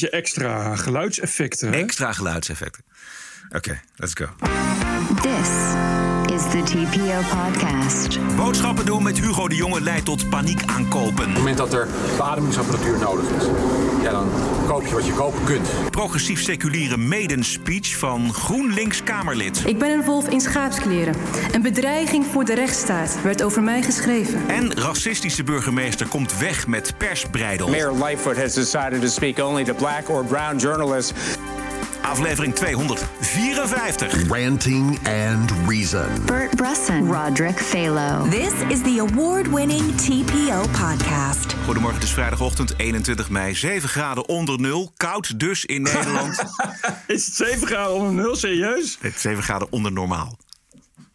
beetje extra geluidseffecten. hè? Extra geluidseffecten. Oké, let's go. This is the TPO podcast. Boodschappen doen met Hugo de Jonge leidt tot paniek aankopen. Op het moment dat er beademingsapparatuur nodig is, ja, dan koop je wat je kopen kunt. Progressief seculiere maiden speech van GroenLinks Kamerlid. Ik ben een wolf in schaapskleren. Een bedreiging voor de rechtsstaat werd over mij geschreven. En racistische burgemeester komt weg met persbreidel. Mayor Lightfoot has decided to speak only to black or brown journalists. Aflevering 254. Ranting and Reason. Bert Brusson, Roderick Phalo. This is the award-winning TPO podcast. Goedemorgen, het is vrijdagochtend 21 mei. 7 graden onder nul. Koud dus in Nederland. Is het 7 graden onder nul, serieus? Het 7 graden onder normaal.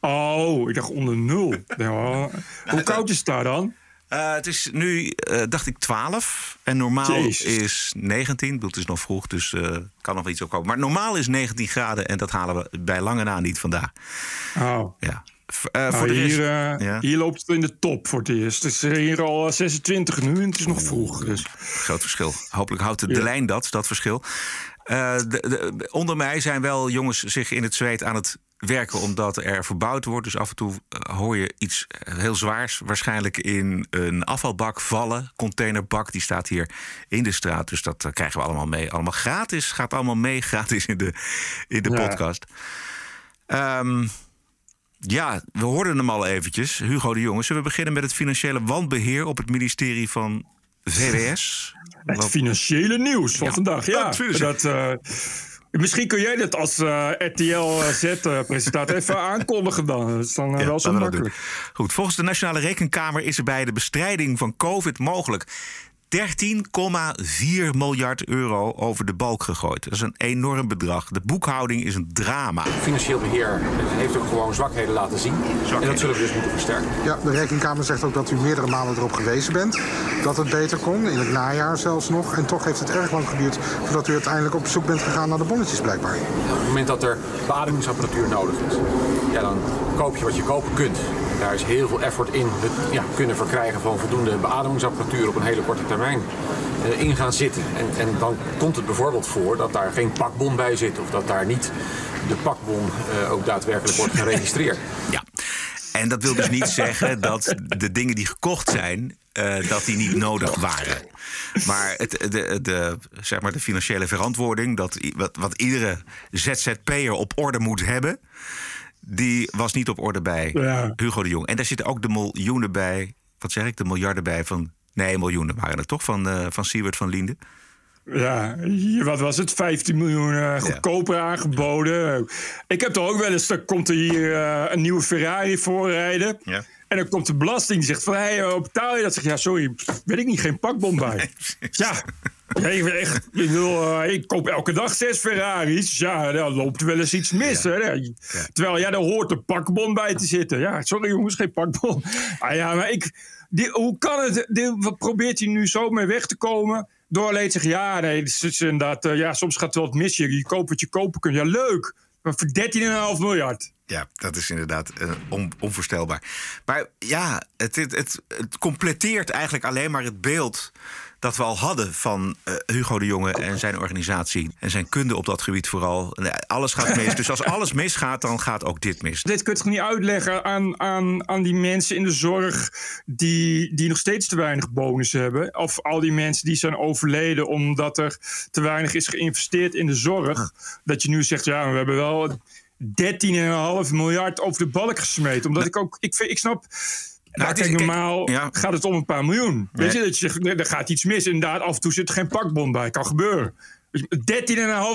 Oh, ik dacht onder nul. Ja. Hoe koud is het daar dan? Eh, het is nu, eh, dacht ik, 12. En normaal Jezus. is 19. Ik bedoel, Het is nog vroeg, dus eh kan nog iets opkomen. Maar normaal is 19 graden en dat halen we bij lange na niet vandaag. Oh. Ja. Nou, voor de rest, hier, ja. hier loopt het in de top voor het eerst. Het is hier al 26 nu en het is nog vroeg. Dus. Groot verschil. Hopelijk houdt de, lijn dat, dat verschil. De, de- onder mij zijn wel jongens zich in het zweet aan het werken omdat er verbouwd wordt. Dus af en toe eh, hoor je iets heel zwaars. Waarschijnlijk in een afvalbak vallen. Containerbak, die staat hier in de straat. Dus dat eh, krijgen we allemaal mee. Allemaal gratis. Gaat allemaal mee gratis in de, in de Ja. podcast. Ehm, ja, we hoorden hem al eventjes. Hugo de Jonge. Zullen we beginnen met het financiële wanbeheer op het ministerie van VWS? Het financiële nieuws van Ja, vandaag. Ja, dat financiële. Eh, misschien kun jij dat als eh, RTL Z-presentator even aankondigen dan. Dat is dan eh, Ja, wel zo we makkelijk. Goed, volgens de Nationale Rekenkamer is er bij de bestrijding van COVID mogelijk 13,4 miljard euro over de balk gegooid. Dat is een enorm bedrag. De boekhouding is een drama. Financieel beheer heeft ook gewoon zwakheden laten zien. En dat zullen we dus moeten versterken. Ja, de Rekenkamer zegt ook dat u meerdere malen erop gewezen bent dat het beter kon, in het najaar zelfs nog. En toch heeft het erg lang geduurd voordat u uiteindelijk op zoek bent gegaan naar de bonnetjes blijkbaar. Op het moment dat er beademingsapparatuur nodig is, ja, dan koop je wat je kopen kunt. Daar is heel veel effort in het ja, kunnen verkrijgen van voldoende beademingsapparatuur op een hele korte termijn eh, in gaan zitten. En, en dan komt het bijvoorbeeld voor dat daar geen pakbon bij zit of dat daar niet de pakbon eh, ook daadwerkelijk wordt geregistreerd. Ja. En dat wil dus niet zeggen dat de dingen die gekocht zijn, eh, dat die niet nodig waren. Maar, het, de, de, zeg maar de financiële verantwoording, dat, wat, wat iedere ZZP'er op orde moet hebben, die was niet op orde bij Ja. Hugo de Jong. En daar zitten ook de miljoenen bij, wat zeg ik, de miljarden bij van. Nee, miljoenen waren het toch van, eh van Siewert van Liende. Ja, wat was het? 15 miljoen eh, goedkoper aangeboden. Ik heb toch ook wel eens, dan komt er hier eh, een nieuwe Ferrari voorrijden. Ja. En dan komt de belasting, die zegt van, hey, betaal je dat? Zeg ja, sorry, weet ik niet, geen pakbon bij. ja, ja, ik, echt, ik, eh, ik koop elke dag zes Ferraris. Ja, dan loopt er wel eens iets mis. Hè? Ja. Terwijl, ja, daar hoort een pakbon bij te zitten. Ja, sorry jongens, geen pakbon. Ah, ja, maar ik, die, hoe kan het, die, wat probeert hij nu zo mee weg te komen? Door alleen te zeggen, ja, nee, het is inderdaad, eh, ja, soms gaat het wel wat mis. Je, je koopt wat je kopen kunt. Ja, leuk. Voor 13,5 miljard. Ja, dat is inderdaad eh, on- onvoorstelbaar. Maar ja, het, het, het completeert eigenlijk alleen maar het beeld dat we al hadden van eh, Hugo de Jonge en zijn organisatie. En zijn kunde op dat gebied vooral. Nee, alles gaat mis. dus als alles misgaat, dan gaat ook dit mis. Dit kun je toch niet uitleggen aan, aan, aan die mensen in de zorg die, die nog steeds te weinig bonus hebben? Of al die mensen die zijn overleden omdat er te weinig is geïnvesteerd in de zorg. Dat je nu zegt, ja, we hebben wel 13,5 miljard over de balk gesmeten. Omdat ik ook, ik, ik snap. Nou, is- kijk, normaal ja. gaat het om een paar miljoen. Weet Nee. je, dat je er gaat iets mis. Inderdaad, af en toe zit er geen pakbon bij. Kan gebeuren.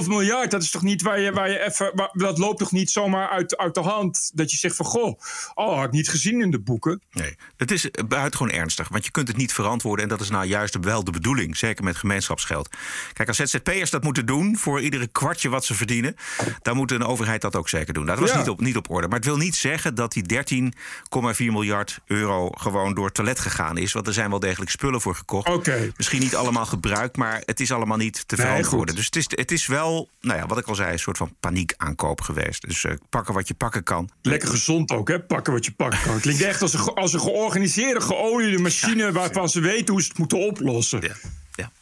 13,5 miljard, dat is toch niet waar je, waar je even. dat loopt toch niet zomaar uit, uit de hand. Dat je zegt van goh, oh, had ik niet gezien in de boeken. Nee, het is buitengewoon ernstig. Want je kunt het niet verantwoorden. En dat is nou juist wel de bedoeling. Zeker met gemeenschapsgeld. Kijk, als ZZP'ers dat moeten doen. voor iedere kwartje wat ze verdienen. dan moet een overheid dat ook zeker doen. Dat was Ja. niet, op, niet op orde. Maar het wil niet zeggen dat die 13,4 miljard euro. gewoon door het toilet gegaan is. Want er zijn wel degelijk spullen voor gekocht. Misschien niet allemaal gebruikt. maar het is allemaal niet te Nee, Dus het is, het is wel, nou ja, wat ik al zei. een soort van paniekaankoop geweest. Dus eh, pakken wat je pakken kan. Lekker gezond ook, hè? Pakken wat je pakken kan. Het klinkt echt als een, als een georganiseerde, geoliede machine. waarvan ze weten hoe ze het moeten oplossen. Ja, ja.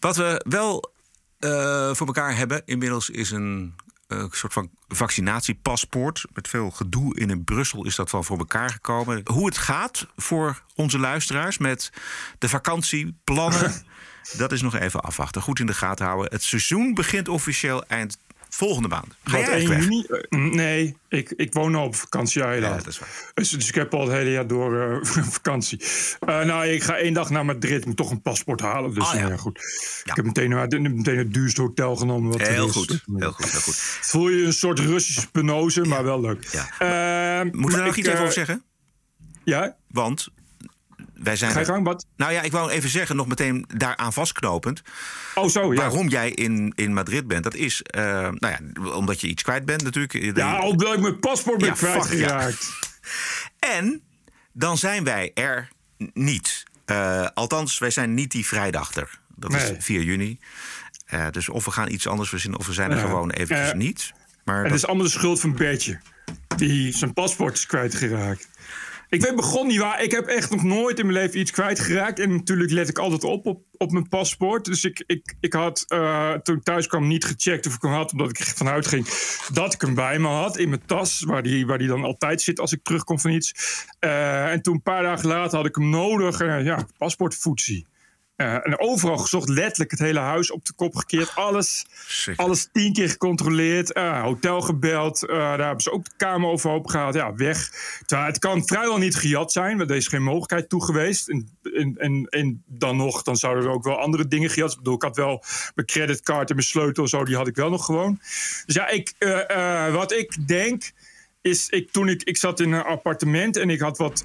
Wat we wel uh, voor elkaar hebben inmiddels is een uh, soort van vaccinatiepaspoort. Met veel gedoe in, in Brussel is dat wel voor elkaar gekomen. Hoe het gaat voor onze luisteraars met de vakantieplannen. dat is nog even afwachten. Goed in de gaten houden. Het seizoen begint officieel eind volgende maand. Ga Wat, 1 juni? Uh, nee, ik, ik woon al op vakantie. Ja, dat is waar. Dus, dus, ik heb al het hele jaar door uh, vakantie. Uh, nou, ik ga één dag naar Madrid. Ik moet toch een paspoort halen. Dus ah, ja. goed. Ja. Ik heb meteen, meteen het duurste hotel genomen. Wat heel, goed. heel goed. Heel goed. Voel je een soort Russische penose, maar wel leuk. Ja. Moeten we er nog iets even over zeggen? Ja? Want wij zijn. Ga je gang, wat? Nou ja, ik wou even zeggen, nog meteen daaraan vastknopend. Oh, zo, ja. Waarom jij in, in Madrid bent, dat is, uh, nou ja, omdat je iets kwijt bent natuurlijk. Ja, omdat ik mijn paspoort ben ja, kwijtgeraakt. Ja. En dan zijn wij er niet. Uh, althans, wij zijn niet die vrijdag er. Dat nee. is 4 juni. Uh, dus of we gaan iets anders verzinnen, of we zijn er gewoon eventjes niet. Maar het dat... is allemaal de schuld van Bertje. Die zijn paspoort is kwijtgeraakt. Ik weet begon niet waar. Ik heb echt nog nooit in mijn leven iets kwijtgeraakt. En natuurlijk let ik altijd op op, op mijn paspoort. Dus ik, ik, ik had uh, toen ik thuis kwam niet gecheckt of ik hem had. Omdat ik ervan uitging dat ik hem bij me had. In mijn tas, waar die, waar die dan altijd zit als ik terugkom van iets. Uh, en toen een paar dagen later had ik hem nodig. Uh, ja, paspoortvoetsie. Uh, en overal gezocht, letterlijk het hele huis op de kop gekeerd. Alles, alles tien keer gecontroleerd. Uh, hotel gebeld. Uh, daar hebben ze ook de kamer overhoop gehaald. Ja, weg. Terwijl het kan vrijwel niet gejat zijn. Want er is geen mogelijkheid toe geweest. En, en, en, en, dan nog, dan zouden er ook wel andere dingen gejat. Ik bedoel, ik had wel mijn creditcard en mijn sleutel en zo. Die had ik wel nog gewoon. Dus ja, ik, wat ik denk is, ik, toen ik, ik zat in een appartement en ik had wat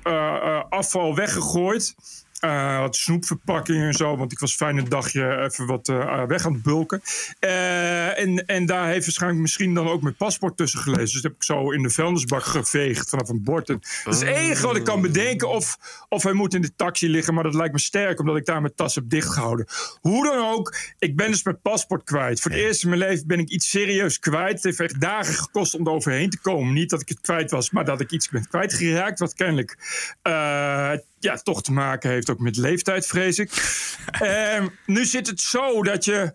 afval weggegooid. Uh, wat snoepverpakkingen en zo. Want ik was fijn een dagje even wat uh, weg aan het bulken. Uh, en, en daar heeft waarschijnlijk misschien dan ook mijn paspoort tussen gelezen. Dus dat heb ik zo in de vuilnisbak geveegd vanaf een bord. En dat is het enige wat ik kan bedenken. Of, of hij moet in de taxi liggen. Maar dat lijkt me sterk, omdat ik daar mijn tas heb dichtgehouden. Hoe dan ook, ik ben dus mijn paspoort kwijt. Voor het eerst in mijn leven ben ik iets serieus kwijt. Het heeft echt dagen gekost om er overheen te komen. Niet dat ik het kwijt was, maar dat ik iets ben kwijtgeraakt. Wat kennelijk ja, toch te maken heeft ook met leeftijd, vrees ik. uh, nu zit het zo dat je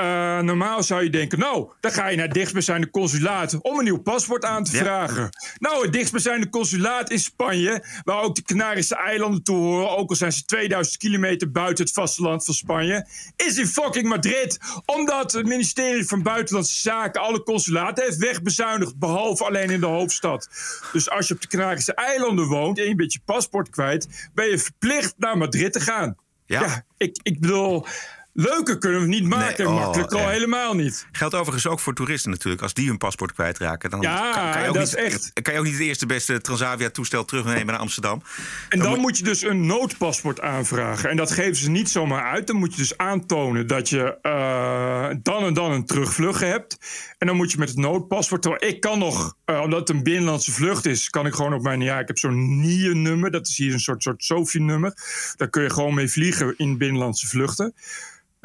uh, normaal zou je denken, nou, dan ga je naar het dichtstbijzijnde consulaat om een nieuw paspoort aan te vragen. Nou, het dichtstbijzijnde consulaat in Spanje, waar ook de Canarische eilanden toe horen, ook al zijn ze 2000 kilometer buiten het vasteland van Spanje, is in fucking Madrid. Omdat het ministerie van Buitenlandse Zaken alle consulaten heeft wegbezuinigd, behalve alleen in de hoofdstad. Dus als je op de Canarische eilanden woont en je bent je paspoort kwijt, ben je verplicht naar Madrid te gaan. Ja, ja ik, ik bedoel. Leuker kunnen we niet maken, nee, makkelijk al helemaal niet. Geldt overigens ook voor toeristen natuurlijk. Als die hun paspoort kwijtraken, dan ja, kan, kan, je ook dat niet, is echt. kan je ook niet het eerste beste Transavia-toestel terugnemen naar Amsterdam. En dan, moet je dus een noodpaspoort aanvragen. En dat geven ze niet zomaar uit. Dan moet je dus aantonen dat je uh, dan en dan een terugvlucht hebt. En dan moet je met het noodpaspoort. Ik kan nog, uh, omdat het een binnenlandse vlucht is, kan ik gewoon op mijn. Ja, ik heb zo'n NIE-nummer. Dat is hier een soort, soort SOFI-nummer. Daar kun je gewoon mee vliegen in binnenlandse vluchten.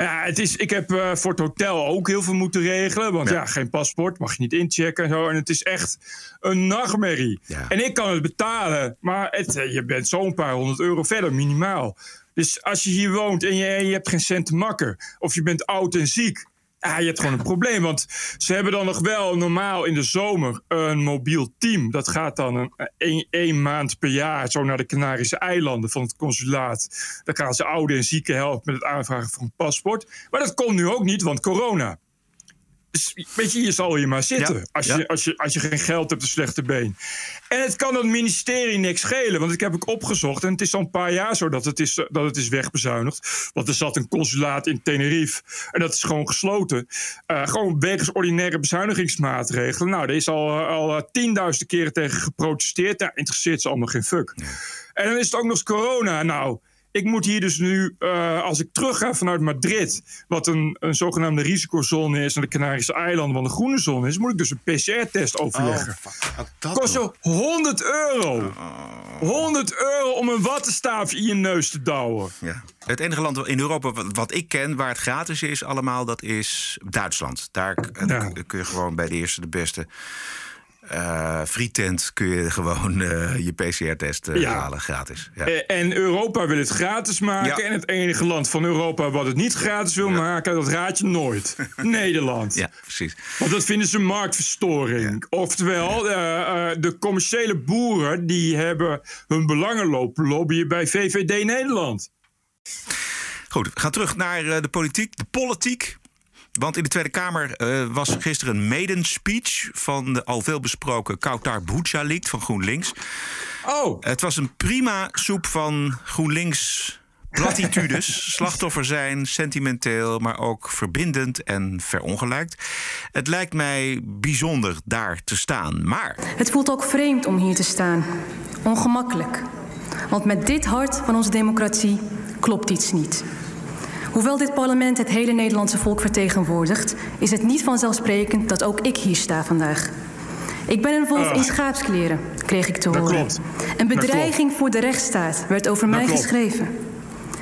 Ja, het is, ik heb uh, voor het hotel ook heel veel moeten regelen. Want ja, geen paspoort, mag je niet inchecken en zo. En het is echt een nachtmerrie. En ik kan het betalen, maar het, eh, je bent zo'n paar honderd euro verder, minimaal. Dus als je hier woont en je, je hebt geen cent te makken... of je bent oud en ziek... Ja, je hebt gewoon een probleem. Want ze hebben dan nog wel normaal in de zomer een mobiel team. Dat gaat dan een, een, maand per jaar zo naar de Canarische eilanden van het consulaat. Dan gaan ze oude en zieken helpen met het aanvragen van een paspoort. Maar dat komt nu ook niet, want corona. Dus, weet je, je zal hier maar zitten. als, je, als, je, als je geen geld hebt, een slechte been. En het kan het ministerie niks schelen. Want ik heb ook opgezocht. En het is al een paar jaar zo dat het is, dat het is wegbezuinigd. Want er zat een consulaat in Tenerife. En dat is gewoon gesloten. Uh, gewoon wegens ordinaire bezuinigingsmaatregelen. Nou, er is al, al uh, tienduizenden keren tegen geprotesteerd. Daar interesseert ze allemaal geen fuck. En dan is het ook nog eens corona. Nou, ik moet hier dus nu, uh, als ik terug ga vanuit Madrid, wat een, een zogenaamde risicozone is, naar de Canarische eilanden, wat een groene zone is, moet ik dus een PCR-test overleggen. Oh, dat Kost zo 100 euro. 100 euro om een wattenstaafje in je neus te douwen. Ja. Het enige land in Europa wat, ik ken waar het gratis is allemaal, dat is Duitsland. Daar, kun je gewoon bij de eerste de beste eh frietent kun je gewoon eh, je PCR-test eh, Ja. halen gratis. Ja. En Europa wil het gratis maken. Ja. En het enige land van Europa wat het niet gratis wil maken, dat raad je nooit. Nederland. ja, precies. Want dat vinden ze marktverstoring. Oftewel, de commerciële boeren die hebben hun belangen lopen lobbyen bij VVD Nederland. Goed, we gaan terug naar de politiek. De politiek. Want in de Tweede Kamer eh, was gisteren een maiden speech van de al veel besproken Kautar Bouchalik van GroenLinks. Oh, Het was een prima soep van GroenLinks platitudes. Slachtoffer zijn, sentimenteel, maar ook verbindend en verongelijkt. Het lijkt mij bijzonder daar te staan. Maar Het voelt ook vreemd om hier te staan. Ongemakkelijk. Want met dit hart van onze democratie klopt iets niet. Hoewel dit parlement het hele Nederlandse volk vertegenwoordigt, is het niet vanzelfsprekend dat ook ik hier sta vandaag. Ik ben een wolf in schaapskleren, kreeg ik te Dat horen. klopt. Een bedreiging voor de rechtsstaat werd over mij klopt. geschreven.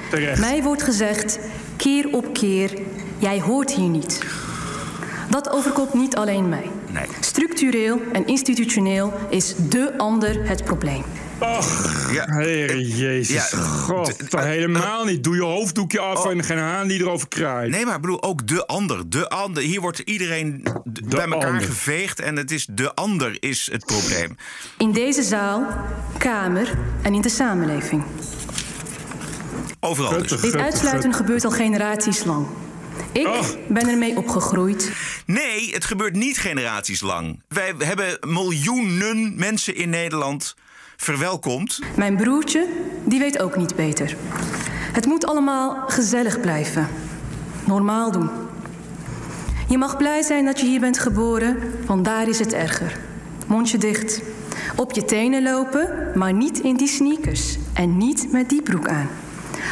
terecht. Mij wordt gezegd, keer op keer, jij hoort hier niet. Dat overkomt niet alleen mij. Nee. Structureel en institutioneel is de ander het probleem. Ach, Ja. Heere Jezus. Ja, God, toch eh, helemaal niet. Doe je hoofddoekje af Oh. en geen haan die erover kraait. Nee, maar ik bedoel ook de ander. De ander. Hier wordt iedereen bij elkaar ander. geveegd en het is de ander is het probleem. In deze zaal, kamer en in de samenleving. Overal dus. Dit uitsluiten gebeurt al generaties lang. Ik Oh. ben ermee opgegroeid. Nee, het gebeurt niet generaties lang. Wij hebben miljoenen mensen in Nederland verwelkomd. Mijn broertje, die weet ook niet beter. Het moet allemaal gezellig blijven. Normaal doen. Je mag blij zijn dat je hier bent geboren, want daar is het erger. Mondje dicht. Op je tenen lopen, maar niet in die sneakers. En niet met die broek aan.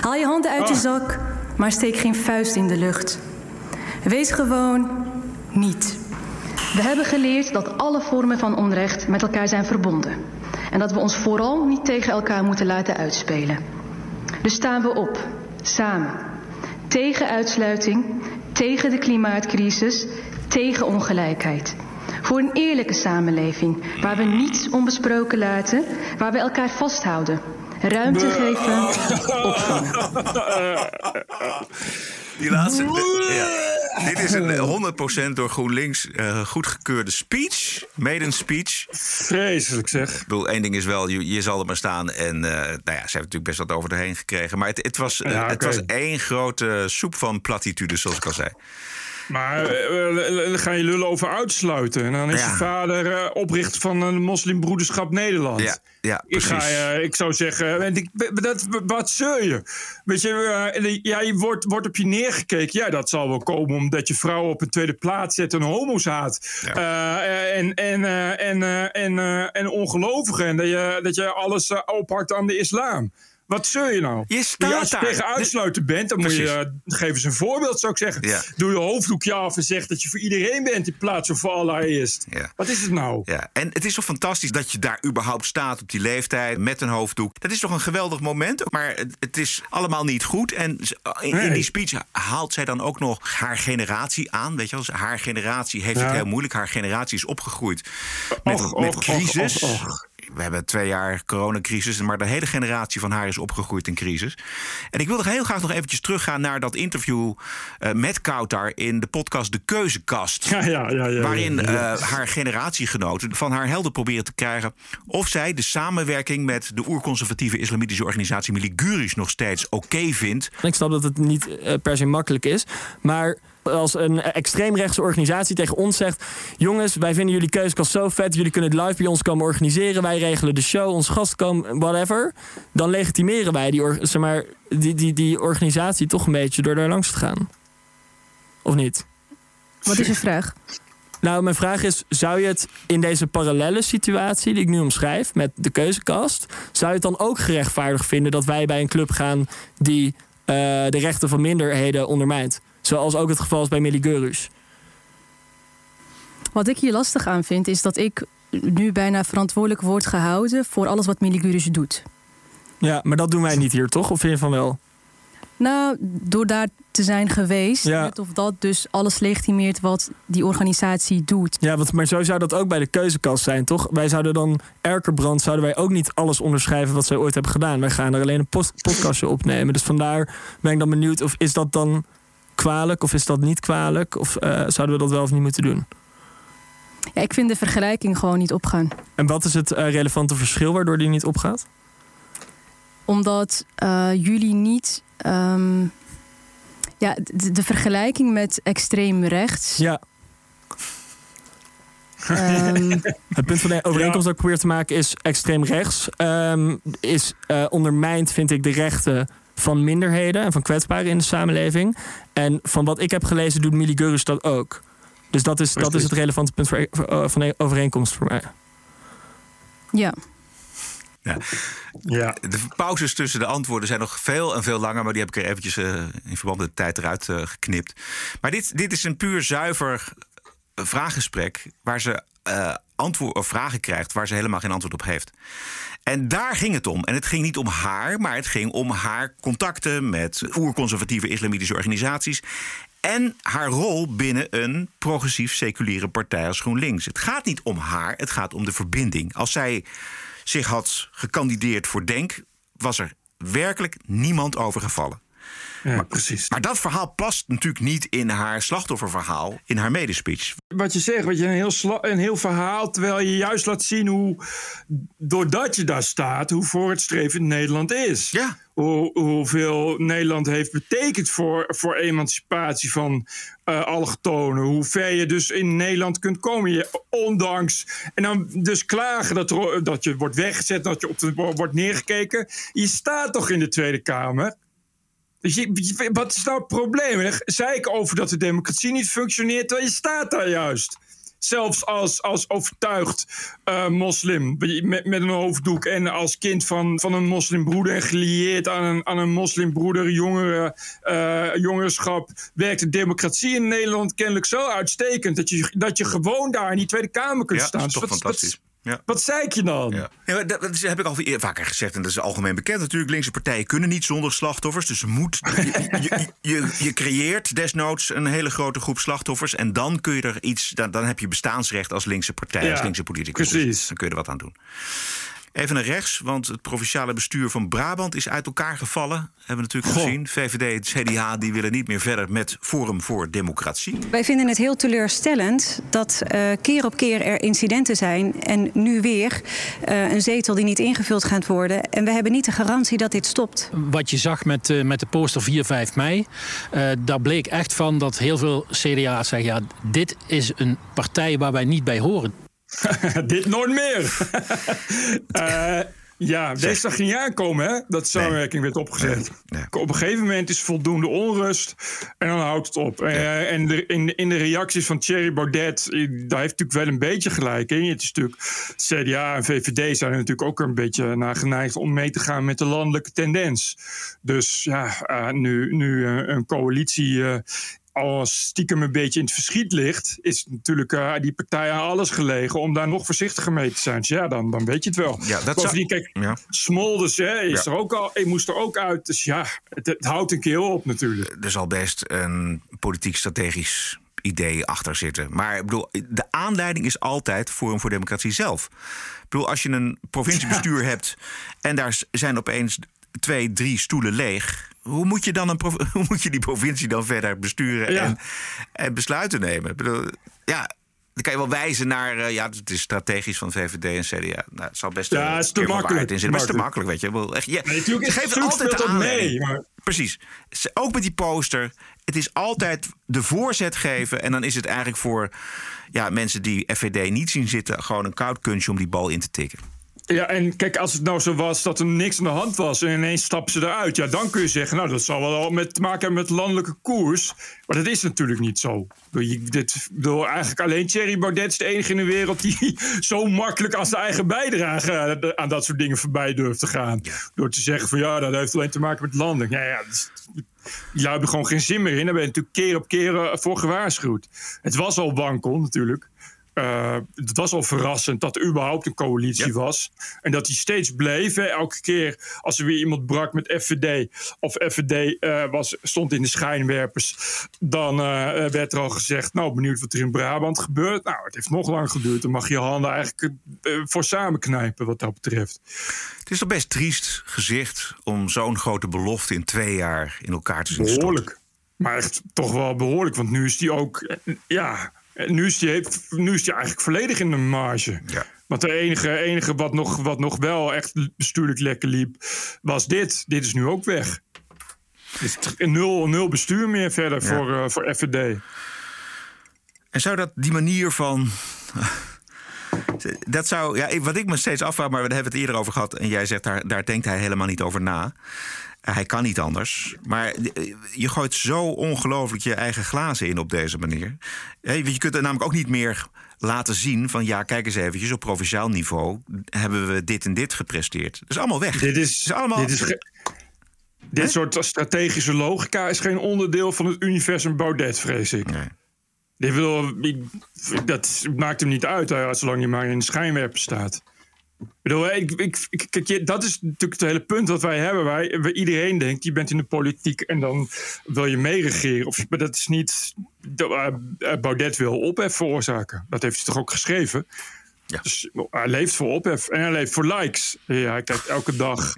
Haal je handen uit je zak, maar steek geen vuist in de lucht. Wees gewoon niet. We hebben geleerd dat alle vormen van onrecht met elkaar zijn verbonden. En dat we ons vooral niet tegen elkaar moeten laten uitspelen. Dus staan we op, samen. Tegen uitsluiting, tegen de klimaatcrisis, tegen ongelijkheid. Voor een eerlijke samenleving waar we niets onbesproken laten, waar we elkaar vasthouden. Ruimte geven, opvangen. Die laatste. ja. Dit is een 100% door GroenLinks eh, goedgekeurde speech. Maiden speech. Vreselijk zeg. Ik bedoel, één ding is wel, je, je zal er maar staan. En eh, nou ja, ze heeft natuurlijk best wat over de heen gekregen. Maar het, het, was, eh, Ja, het was één grote soep van platitudes, zoals ik al zei. Maar eh, eh, dan ga je lullen over uitsluiten. En dan is Ja. je vader eh, oprichter van een moslimbroederschap Nederland. Ja, ja, ik, ga, eh, ik zou zeggen, en ik- dat, wat zeur je? Weet je, je wordt, wordt op je neergekeken. Ja, dat zal wel komen omdat je vrouwen op een tweede plaats zet en homo's haat. Ja. En, en, en, en, en ongelovigen. En dat je, dat je alles ophakt aan de islam. Wat zeur je nou? Je staat Ja, als je daar. tegen uitsluiten bent, dan moet je... eh, geef eens een voorbeeld, zou ik zeggen. Ja. Doe je hoofddoekje af en zeg dat je voor iedereen bent... in plaats van voor Allah eerst. Ja. Wat is het nou? Ja, en het is toch fantastisch dat je daar überhaupt staat op die leeftijd met een hoofddoek. Dat is toch een geweldig moment, maar het, het is allemaal niet goed. En z- in, die speech haalt zij dan ook nog haar generatie aan. Weet je wel, haar generatie heeft het heel moeilijk. Haar generatie is opgegroeid met, Och, met och, crisis. och. We hebben twee jaar coronacrisis, maar de hele generatie van haar is opgegroeid in crisis. En ik wilde heel graag nog eventjes teruggaan naar dat interview eh, met Kautar in de podcast De Keuzekast. Ja, ja, ja, ja, waarin ja, ja. eh, haar generatiegenoten van haar helder proberen te krijgen of zij de samenwerking met de oerconservatieve islamitische organisatie Miliguris nog steeds oké vindt. Ik snap dat het niet eh, per se makkelijk is. Maar als een extreemrechtse organisatie tegen ons zegt... jongens, wij vinden jullie keuzekast zo vet... jullie kunnen het live bij ons komen organiseren... wij regelen de show, ons gast komen, whatever... dan legitimeren wij die, zeg maar, die, die, die organisatie toch een beetje... door daar langs te gaan. Of niet? Wat is je vraag? Nou, mijn vraag is: zou je het in deze parallele situatie die ik nu omschrijf met de keuzekast, zou je het dan ook gerechtvaardigd vinden dat wij bij een club gaan die eh, de rechten van minderheden ondermijnt? Zoals ook het geval is bij Miligurus. Wat ik hier lastig aan vind, is dat ik nu bijna verantwoordelijk word gehouden voor alles wat Miligurus doet. Ja, maar dat doen wij niet hier, toch? Of vind je van wel? Nou, door daar te zijn geweest, Ja. of dat dus alles legitimeert wat die organisatie doet. Ja, want, maar zo zou dat ook bij de keuzekast zijn, toch? Wij zouden dan, Erkerbrand, zouden wij ook niet alles onderschrijven wat zij ooit hebben gedaan. Wij gaan er alleen een post podcastje opnemen. Dus vandaar ben ik dan benieuwd of is dat dan kwalijk of is dat niet kwalijk? Of eh, zouden we dat wel of niet moeten doen? Ja, ik vind de vergelijking gewoon niet opgaan. En wat is het eh, relevante verschil waardoor die niet opgaat? Omdat eh, jullie niet. ehm, ja, de, de vergelijking met extreem rechts. Ja. ehm, Het punt van de overeenkomst dat ik probeer te maken is extreem rechts. ehm, is eh, ondermijnt, vind ik, de rechten van minderheden en van kwetsbaren in de samenleving. En van wat ik heb gelezen doet Mili Gurus dat ook. Dus dat is, dat is het relevante punt voor, voor, eh, van de overeenkomst voor mij. ja. Ja. Ja. De pauzes tussen de antwoorden zijn nog veel en veel langer, maar die heb ik er eventjes eh, in verband met de tijd eruit eh, geknipt. Maar dit, dit is een puur zuiver vraaggesprek waar ze eh, antwoord, of vragen krijgt waar ze helemaal geen antwoord op heeft. En daar ging het om. En het ging niet om haar, maar het ging om haar contacten met oerconservatieve islamitische organisaties. En haar rol binnen een progressief seculiere partij als GroenLinks. Het gaat niet om haar, het gaat om de verbinding. Als zij zich had gekandideerd voor Denk, was er werkelijk niemand overgevallen. Ja, precies. Maar dat verhaal past natuurlijk niet in haar slachtofferverhaal, in haar medespeech. Wat je zegt, wat je een, heel sla- een heel verhaal, terwijl je juist laat zien hoe, doordat je daar staat, hoe vooruitstrevend Nederland is. Ja. Hoe, hoeveel Nederland heeft betekend voor, voor emancipatie van eh allochtonen. Hoe ver je dus in Nederland kunt komen. Je, ondanks. En dan dus klagen dat, dat je wordt weggezet, dat je op de, wordt neergekeken. Je staat toch in de Tweede Kamer? Dus je, wat is nou het probleem? Dan zei ik over dat de democratie niet functioneert, terwijl je staat daar juist. Zelfs als, als overtuigd eh, moslim met, met een hoofddoek en als kind van, van een moslimbroeder en gelieerd aan een, aan een moslimbroeder, jongere, eh, jongerenschap, werkt de democratie in Nederland kennelijk zo uitstekend dat je, dat je gewoon daar in die Tweede Kamer kunt Ja, staan. dat is toch Dus wat- fantastisch. Ja. Wat, zei ik je dan? Ja. dat, heb ik al vaker gezegd en dat is algemeen bekend natuurlijk. Linkse partijen kunnen niet zonder slachtoffers. Dus je, moet, je, je, je, je creëert desnoods een hele grote groep slachtoffers. En dan kun je er iets. Dan, dan heb je bestaansrecht als linkse partij, Ja, als linkse politicus. precies. Dus dan kun je er wat aan doen. Even naar rechts, want het provinciale bestuur van Brabant is uit elkaar gevallen. Hebben we natuurlijk Goh. gezien. VVD en CDA die willen niet meer verder met Forum voor Democratie. Wij vinden het heel teleurstellend dat eh, keer op keer er incidenten zijn en nu weer eh, een zetel die niet ingevuld gaat worden. En we hebben niet de garantie dat dit stopt. Wat je zag met, eh, met de poster 4, 5 mei, eh, daar bleek echt van dat heel veel CDA's zeggen: ja, dit is een partij waar wij niet bij horen. Dit nooit meer. Eh, ja, deze zag je niet aankomen, hè? Dat de samenwerking werd opgezet. Op een gegeven moment is voldoende onrust en dan houdt het op. Eh, en de, in, de- in de reacties van Thierry Baudet, eh, daar heeft natuurlijk wel een beetje gelijk in. Het is natuurlijk, CDA en VVD zijn er natuurlijk ook een beetje naar geneigd om mee te gaan met de landelijke tendens. Dus ja, nu, nu een coalitie. Als stiekem een beetje in het verschiet ligt, is natuurlijk eh, die partij aan alles gelegen om daar nog voorzichtiger mee te zijn. Dus ja, dan, dan weet je het wel. Ja, dat Bovendien, zou- kijk, Ja. Smolders hè, is Ja. er ook al, ik moest er ook uit. Dus ja, het, het houdt een keer op natuurlijk. er zal best een politiek-strategisch idee achter zitten. Maar ik bedoel, de aanleiding is altijd Forum voor Democratie zelf. Ik bedoel, als je een provinciebestuur hebt en daar zijn opeens twee, drie stoelen leeg. Hoe moet je, dan een hoe moet je die provincie dan verder besturen Ja. en, en besluiten nemen? Ik bedoel, ja, dan kan je wel wijzen naar, eh, ja, het is strategisch van VVD en CDA. Nou, het zal best Ja, een het is te makkelijk. het is te Makkelijk. weet je. Bedoel, echt, ja, Nee, natuurlijk is ze het geven altijd de dat mee, maar- Precies. Ook met die poster. Het is altijd de voorzet geven. En dan is het eigenlijk voor ja, mensen die FVD niet zien zitten... gewoon een koud kunstje om die bal in te tikken. Ja, en kijk, als het nou zo was dat er niks aan de hand was en ineens stappen ze eruit, ja, dan kun je zeggen, nou, dat zal wel met te maken hebben met landelijke koers. Maar dat is natuurlijk niet zo. Je- Dit, eigenlijk alleen Thierry Baudet is de enige in de wereld die zo makkelijk als zijn eigen bijdrage aan dat soort dingen voorbij durft te gaan. Door te zeggen van ja, dat heeft alleen te maken met landing. Ja, ja, dat die hebben gewoon geen zin meer in. Daar ben je natuurlijk keer op keer eh, voor gewaarschuwd. Het was al wankel natuurlijk. Uh, het was al verrassend dat er überhaupt een coalitie was. En dat die steeds bleef. Hè. Elke keer als er weer iemand brak met FVD... of FVD uh, was, stond in de schijnwerpers... dan uh, werd er al gezegd... nou, benieuwd wat er in Brabant gebeurt. Nou, het heeft nog lang geduurd. Dan mag je handen eigenlijk voor samenknijpen wat dat betreft. Het is toch best triest gezicht... om zo'n grote belofte in twee jaar in elkaar te zien Behoorlijk. Maar echt toch wel behoorlijk. Want nu is die ook... ja nu is, die, nu is die eigenlijk volledig in de marge. Ja. Want de enige, enige wat, nog, wat nog wel echt bestuurlijk lekker liep, was dit. Dit is nu ook weg. Dus nul, nul bestuur meer verder voor, uh, voor FVD. En zou dat die manier van. Dat zou, ja, wat ik me steeds afvraag, maar we hebben het eerder over gehad. En jij zegt daar, daar denkt hij helemaal niet over na. Hij kan niet anders. Maar je gooit zo ongelooflijk je eigen glazen in op deze manier. Je kunt er namelijk ook niet meer laten zien van ja, kijk eens eventjes, op provinciaal niveau hebben we dit en dit gepresteerd. Dat is allemaal weg. Dit is, allemaal. Dit, is dit soort strategische logica is geen onderdeel van het universum Baudet, vrees ik. Nee. Dit wil, dat maakt hem niet uit, zolang je maar in de schijnwerper staat. Ik bedoel, ik, ik, ik, dat is natuurlijk het hele punt wat wij hebben. Wij, iedereen denkt, je bent in de politiek en dan wil je meeregeren. Of, maar dat is niet... Uh, Baudet wil ophef veroorzaken. Dat heeft hij toch ook geschreven? Ja. Dus hij leeft voor ophef en hij leeft voor likes. Ja, hij kijkt elke dag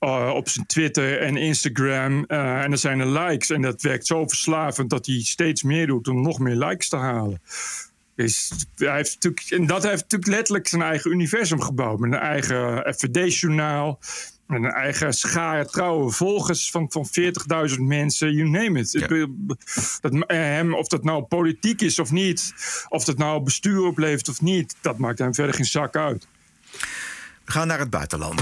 uh, op zijn Twitter en Instagram uh, en er zijn er likes. En dat werkt zo verslavend dat hij steeds meer doet om nog meer likes te halen. Is, hij heeft natuurlijk, en dat heeft natuurlijk letterlijk zijn eigen universum gebouwd. Met een eigen FVD-journaal. Met een eigen schare trouwe volgers van, van 40.000 mensen. You name it. Ja. Dat, hem, of dat nou politiek is of niet. Of dat nou bestuur oplevert of niet. Dat maakt hem verder geen zak uit. We gaan naar het buitenland.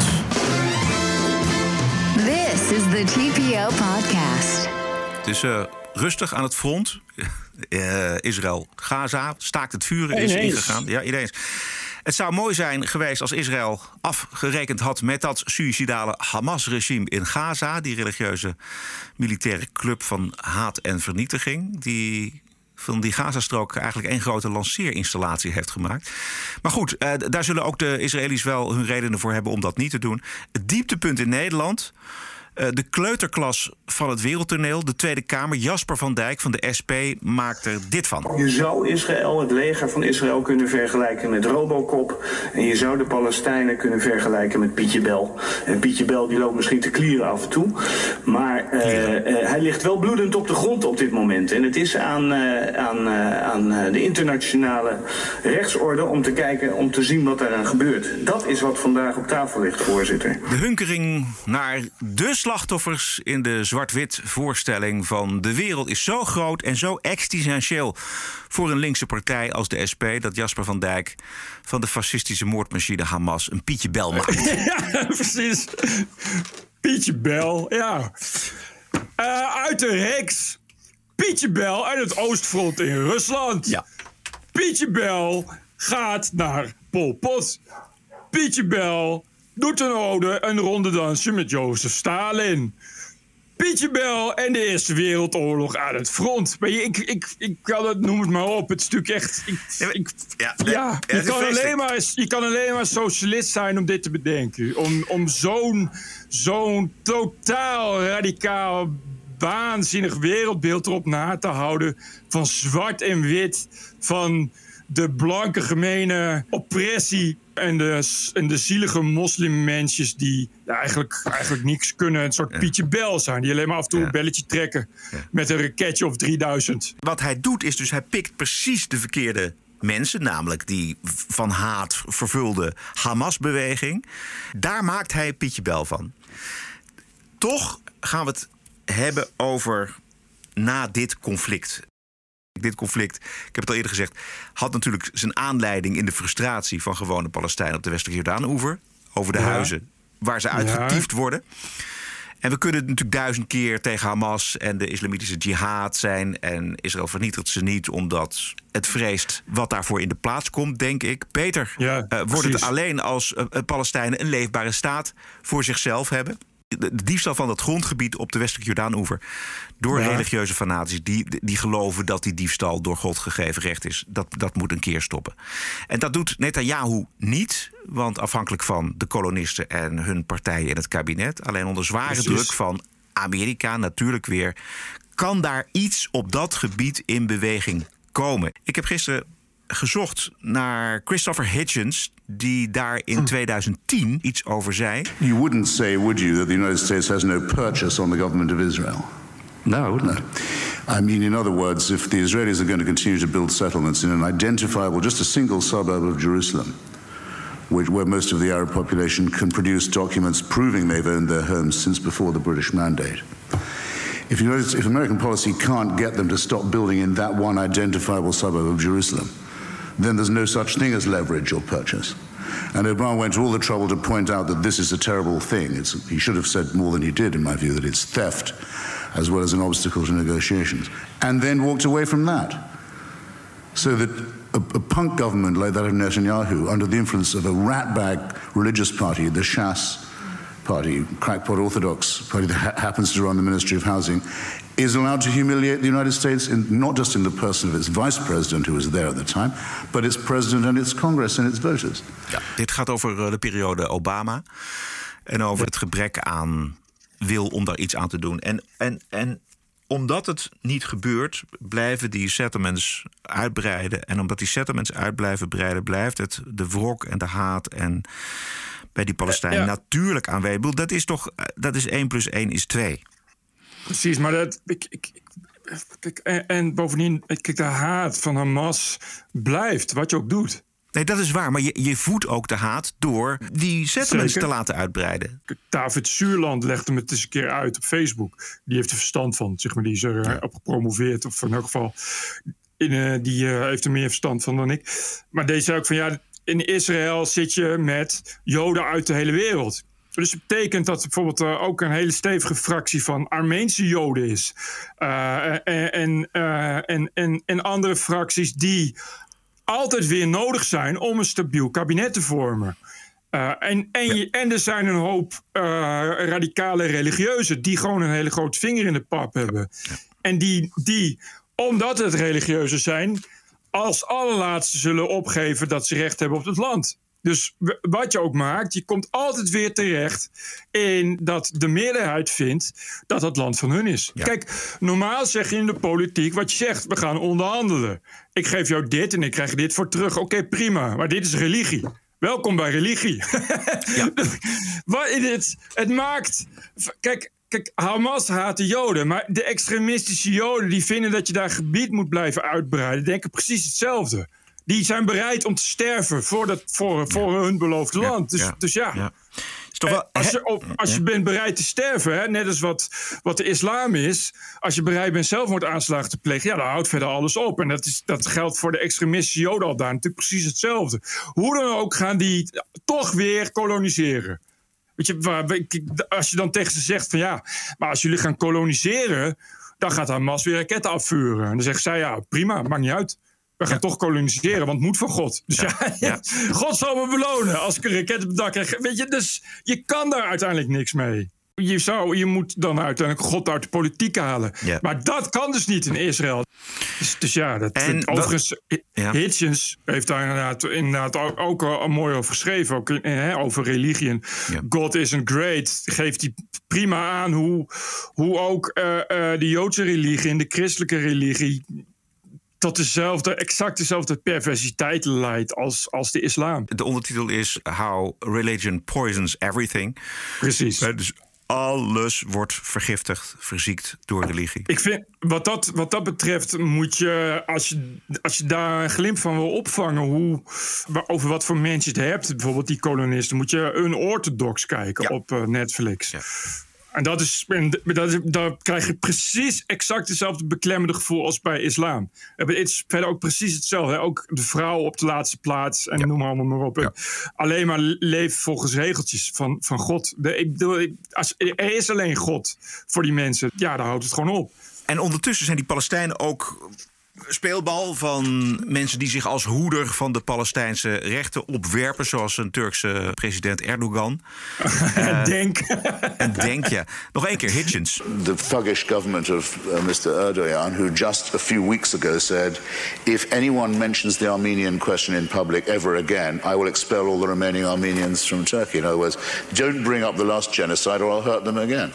This is the TPO podcast. Het is uh, rustig aan het front. Uh, Israël, Gaza, staakt het vuren is ingegaan. Ja, ineens. Het zou mooi zijn geweest als Israël afgerekend had met dat suïcidale Hamas-regime in Gaza, die religieuze militaire club van haat en vernietiging, die van die Gazastrook eigenlijk één grote lanceerinstallatie heeft gemaakt. Maar goed, eh, daar zullen ook de Israëli's wel hun redenen voor hebben om dat niet te doen. Het dieptepunt in Nederland eh, de kleuterklas van het wereldtoneel, de Tweede Kamer, Jasper van Dijk van de SP, maakt er dit van. Je zou Israël, het leger van Israël, kunnen vergelijken met Robocop. En je zou de Palestijnen kunnen vergelijken met Pietje Bel. En Pietje Bel die loopt misschien te klieren af en toe. Maar uh, uh, hij ligt wel bloedend op de grond op dit moment. En het is aan, aan, aan de internationale rechtsorde om te kijken, om te zien wat eraan gebeurt. Dat is wat vandaag op tafel ligt, voorzitter. De hunkering naar de slachtoffers in de zwart-wit voorstelling van de wereld is zo groot en zo existentieel voor een linkse partij als de SP dat Jasper van Dijk van de fascistische moordmachine Hamas een Pietje Bel maakt. ja, precies. Pietje Bel, ja. Uh, uit de heks. Pietje Bel uit het Oostfront in Rusland. Ja. Pietje Bel gaat naar Pol Pot. Pietje Bel doet een ode een ronde dansje met Jozef Stalin. Pietje Bel en de Eerste Wereldoorlog aan het front. Maar ik, ik, ik kan het, noem het maar op. Het stuk echt. Ik, ik, ja, ja, je, kan alleen maar, je kan alleen maar socialist zijn om dit te bedenken. Om, om zo'n zo'n totaal radicaal waanzinnig wereldbeeld erop na te houden. Van zwart en wit. Van de blanke gemene oppressie en de, en de zielige moslimmensjes die eigenlijk, eigenlijk niks kunnen. Een soort Pietje Bel zijn. Die alleen maar af en toe een belletje trekken. Met een raketje of 3000. Wat hij doet is dus hij pikt precies de verkeerde mensen, namelijk die van haat vervulde Hamas-beweging. Daar maakt hij Pietje Bel van. Toch gaan we het hebben over na dit conflict. Dit conflict, ik heb het al eerder gezegd, had natuurlijk zijn aanleiding in de frustratie van gewone Palestijnen op de westelijke Jordaan-oever. Over de huizen waar ze uitgetiefd ja. worden. En we kunnen natuurlijk duizend keer tegen Hamas en de islamitische jihad zijn. En Israël vernietigt ze niet omdat het vreest wat daarvoor in de plaats komt, denk ik. Beter ja, uh, wordt het alleen als uh, Palestijnen een leefbare staat voor zichzelf hebben. De diefstal van dat grondgebied op de westelijke Jordaanoever door Ja. religieuze fanatici die, die geloven dat die diefstal door God gegeven recht is. Dat, dat moet een keer stoppen. En dat doet Netanyahu niet, want afhankelijk van de kolonisten en hun partijen in het kabinet, alleen onder zware Precies. druk van Amerika natuurlijk weer, kan daar iets op dat gebied in beweging komen. Ik heb gisteren gezocht naar Christopher Hitchens, die daar in 2010 iets over zei. You wouldn't say, would you, that the United States has no purchase on the government of Israel? No, I wouldn't. I mean, in other words, if the Israelis are going to continue to build settlements in an identifiable, just a single suburb of Jerusalem, which, where most of the Arab population can produce documents proving they've owned their homes since before the British Mandate. If, you notice, if American policy can't get them to stop building in that one identifiable suburb of Jerusalem, then there's no such thing as leverage or purchase. And Obama went to all the trouble to point out that this is a terrible thing. It's, he should have said more than he did, in my view, that it's theft as well as an obstacle to negotiations. And then walked away from that. So that a, a punk government like that of Netanyahu, under the influence of a ratbag religious party, the Shas party, crackpot Orthodox party that ha- happens to run the Ministry of Housing, is allowed to humiliate the United States, in, not just in the person of its vice president, who was there at the time, but its president and its Congress and its voters. Ja, dit gaat over eh, de periode Obama. En over het gebrek aan wil om daar iets aan te doen. En, en, en omdat het niet gebeurt, blijven die settlements uitbreiden. En omdat die settlements uit blijven breiden, blijft het de wrok en de haat en bij die Palestijnen Ja. natuurlijk aanwezig. Dat is toch, eh, dat is 1 plus 1 is 2. Precies, maar dat. Ik, ik, ik- kijk, en, en bovendien, kijk, de haat van Hamas blijft, wat je ook doet. Nee, dat is waar. Maar je, je voedt ook de haat door die settlements Zeker. te laten uitbreiden. David Zuurland legde me het eens een keer uit op Facebook. Die heeft er verstand van, zeg maar. Die is er eh, op gepromoveerd, of in elk geval. In, eh, die eh, heeft er meer verstand van dan ik. Maar deze zei ook van ja, in Israël zit je met Joden uit de hele wereld. Dus het betekent dat er bijvoorbeeld eh, ook een hele stevige fractie van Armeense Joden is. Eh, en, en, eh, en, en, en andere fracties die altijd weer nodig zijn om een stabiel kabinet te vormen. Uh, en, en, je, en er zijn een hoop uh, radicale religieuzen die gewoon een hele grote vinger in de pap hebben. En die, die, omdat het religieuzen zijn, als allerlaatste zullen opgeven dat ze recht hebben op het land. Dus wat je ook maakt, je komt altijd weer terecht in dat de meerderheid vindt dat het land van hun is. Ja. Kijk, normaal zeg je in de politiek wat je zegt, we gaan onderhandelen. Ik geef jou dit en ik krijg dit voor terug. Oké, okay, prima, maar dit is religie. Welkom bij religie. Ja. Wat het, het maakt. Kijk, kijk, Hamas haat de Joden. Maar de extremistische Joden die vinden dat je daar gebied moet blijven uitbreiden, denken precies hetzelfde. Die zijn bereid om te sterven voor, dat, voor, voor hun beloofde ja, land. Dus ja. Dus ja. Wel, als je, op, als je bent bereid te sterven, hè, net als wat, wat de islam is. Als je bereid bent zelfmoordaanslagen te plegen, ja, dan houdt verder alles op. En dat, is, dat geldt voor de extremistische Joden al daar natuurlijk precies hetzelfde. Hoe dan ook gaan die toch weer koloniseren. Weet je, als je dan tegen ze zegt van ja, maar als jullie gaan koloniseren, dan gaat Hamas weer raketten afvuren. En dan zegt zij ja, prima, maakt niet uit. We gaan ja. toch koloniseren, want het moet van God. Dus ja, God zal me belonen als ik een raket op het dak krijg. Weet je, dus je kan daar uiteindelijk niks mee. Je, zou, je moet dan uiteindelijk God uit de politiek halen. Maar dat kan dus niet in Israël. Dus, dus ja, dat, en dat, overigens, Hitchens heeft daar inderdaad, inderdaad ook, ook al mooi over geschreven. Ook hè, over religie. God isn't great. Geeft hij prima aan hoe, hoe ook uh, uh, de Joodse religie en de christelijke religie tot dezelfde, exact dezelfde perversiteit leidt als, als de islam. De ondertitel is How Religion Poisons Everything. Precies. Dus alles wordt vergiftigd, verziekt door religie. Ik vind, wat dat, wat dat betreft, moet je als, je, als je daar een glimp van wil opvangen, hoe, over wat voor mensen je het hebt, bijvoorbeeld die kolonisten, moet je een orthodox kijken ja. op uh, Netflix. Ja. En dat is, dat is, daar krijg je precies exact hetzelfde beklemmende gevoel als bij islam. Het is verder ook precies hetzelfde. Hè? Ook de vrouw op de laatste plaats en ja. noem maar allemaal maar op. Ja. Alleen maar leven volgens regeltjes van, van God. De, ik bedoel, als, er is alleen God voor die mensen. Ja, daar houdt het gewoon op. En ondertussen zijn die Palestijnen ook speelbal van mensen die zich als hoeder van de Palestijnse rechten opwerpen, zoals een Turkse president Erdogan. Uh, denk. en denk, ja. Nog één keer, Hitchens. The thuggish government of uh, Mr. Erdogan, who just a few weeks ago said, if anyone mentions the Armenian question in public ever again, I will expel all the remaining Armenians from Turkey. In other words, don't bring up the last genocide or I'll hurt them again.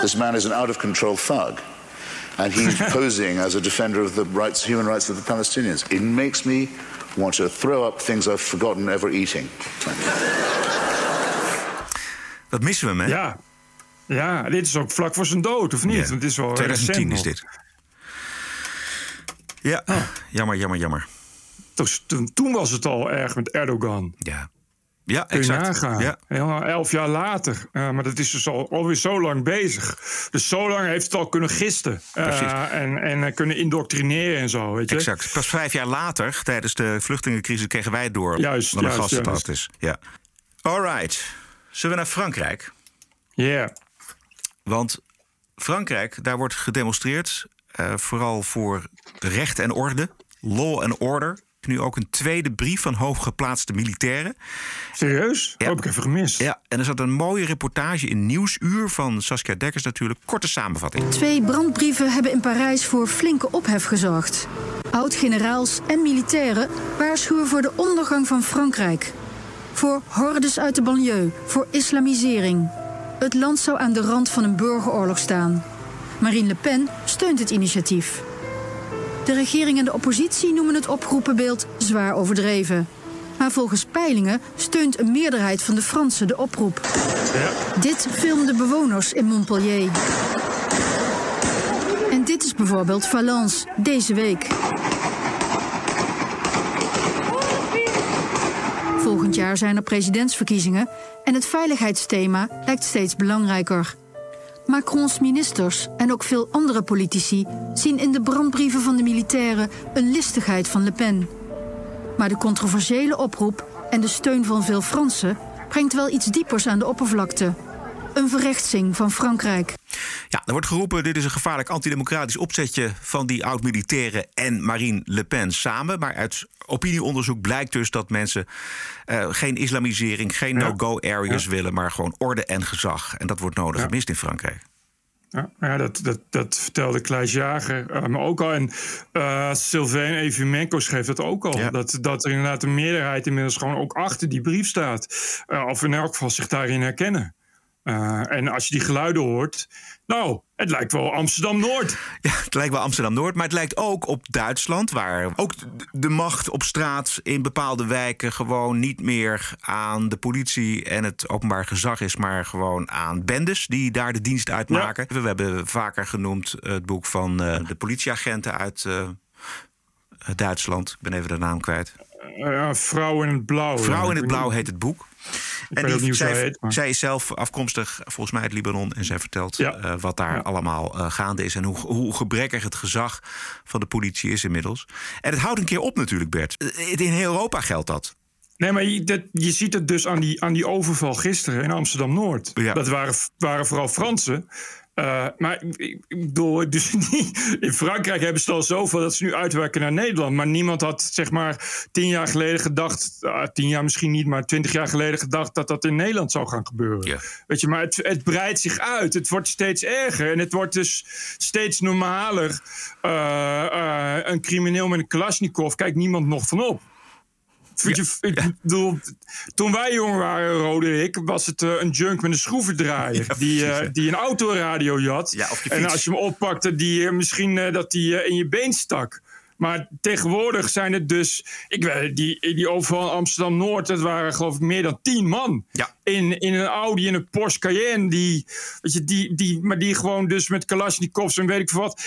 This man is an out of control thug. And he's posing as a defender of the rights, human rights of the Palestinians. It makes me want to throw up things I've forgotten ever eating. Dat missen we hem, hè? Ja. Ja, dit is ook vlak voor zijn dood, of niet? Ja. Want het is wel 2010 recent is dit. Ja, jammer, jammer, jammer. Dus toen, toen was het al erg met Erdogan. Ja. Ja, Kun exact. nagaan. Ja. Ja, elf jaar later. Eh, maar dat is dus al, alweer zo lang bezig. Dus zo lang heeft het al kunnen gisten. Precies. en en eh, kunnen indoctrineren en zo, weet je. Exact. Pas vijf jaar later, tijdens de vluchtelingencrisis, kregen wij het door. Juist, wat een is. Ja. Alright. Zullen we naar Frankrijk? Ja. Yeah. Want Frankrijk, daar wordt gedemonstreerd. vooral voor recht en orde. Law and order. Nu ook een tweede brief van hooggeplaatste militairen. Serieus? Ja. Heb ik even gemist. Ja, en er zat een mooie reportage in Nieuwsuur van Saskia Dekkers natuurlijk. Korte samenvatting. Twee brandbrieven hebben in Parijs voor flinke ophef gezorgd. Oud-generaals en militairen waarschuwen voor de ondergang van Frankrijk. Voor hordes uit de banlieue, voor islamisering. Het land zou aan de rand van een burgeroorlog staan. Marine Le Pen steunt het initiatief. De regering en de oppositie noemen het oproepenbeeld zwaar overdreven. Maar volgens peilingen steunt een meerderheid van de Fransen de oproep. Dit filmden bewoners in Montpellier. En dit is bijvoorbeeld Valence, deze week. Volgend jaar zijn er presidentsverkiezingen en het veiligheidsthema lijkt steeds belangrijker. Macrons ministers en ook veel andere politici zien in de brandbrieven van de militairen een listigheid van Le Pen. Maar de controversiële oproep en de steun van veel Fransen brengt wel iets diepers aan de oppervlakte. Een verrechtsing van Frankrijk. Ja, er wordt geroepen: dit is een gevaarlijk antidemocratisch opzetje van die oud-militairen en Marine Le Pen samen. Maar uit opinieonderzoek blijkt dus dat mensen eh, geen islamisering, geen Ja. no-go areas Ja. willen, maar gewoon orde en gezag. En dat wordt nodig Ja. gemist in Frankrijk. Ja, ja dat, dat, dat vertelde Klaas Jager eh, me ook al. En eh Sylvain Evimenko schreef dat ook al. Dat, dat er inderdaad een meerderheid inmiddels gewoon ook achter die brief staat. Of in elk geval zich daarin herkennen. Eh, en als je die geluiden hoort... Nou, het lijkt wel Amsterdam-Noord. Ja, het lijkt wel Amsterdam-Noord, maar het lijkt ook op Duitsland, waar ook de- macht op straat in bepaalde wijken gewoon niet meer aan de politie en het openbaar gezag is, maar gewoon aan bendes die daar de dienst uitmaken. We hebben vaker genoemd het boek van eh, de politieagenten uit eh, Duitsland. Ik ben even de naam kwijt. Ja, Vrouw in het Blauw. Vrouw in het Blauw heet het boek. En die, zij zij, heet, maar- zij is zelf afkomstig volgens mij uit Libanon. En zij vertelt Ja. eh, wat daar allemaal eh, gaande is. En hoe, hoe gebrekkig het gezag van de politie is inmiddels. En het houdt een keer op natuurlijk, Bert. Eh, In heel Europa geldt dat. Nee, maar je, dat, je ziet het dus aan die, aan die overval gisteren in Amsterdam-Noord. Ja. Dat waren, waren vooral Fransen. Eh, maar ik, bedoel, dus niet- in Frankrijk hebben ze al zoveel dat ze nu uitwerken naar Nederland. Maar niemand had zeg maar tien jaar geleden gedacht, ah, tien jaar misschien niet, maar twintig jaar geleden gedacht dat dat in Nederland zou gaan gebeuren. Weet je, maar het, het breidt zich uit. Het wordt steeds erger en het wordt dus steeds normaler. Eh, eh, een crimineel met een Kalashnikov kijkt niemand nog van op. Ik bedoel, toen wij jong waren, Roderick, was het eh, een junk met een schroevendraaier. die, eh, die een autoradio je en als je hem oppakte, die, eh, misschien dat die in je been stak. Maar tegenwoordig zijn het dus. Ik weet, die, die overval in Amsterdam Noord, dat waren geloof ik meer dan tien man. Ja. In, in een Audi en een Porsche Cayenne. Die, weet je, die, die, maar die gewoon dus met Kalashnikovs en weet ik veel wat.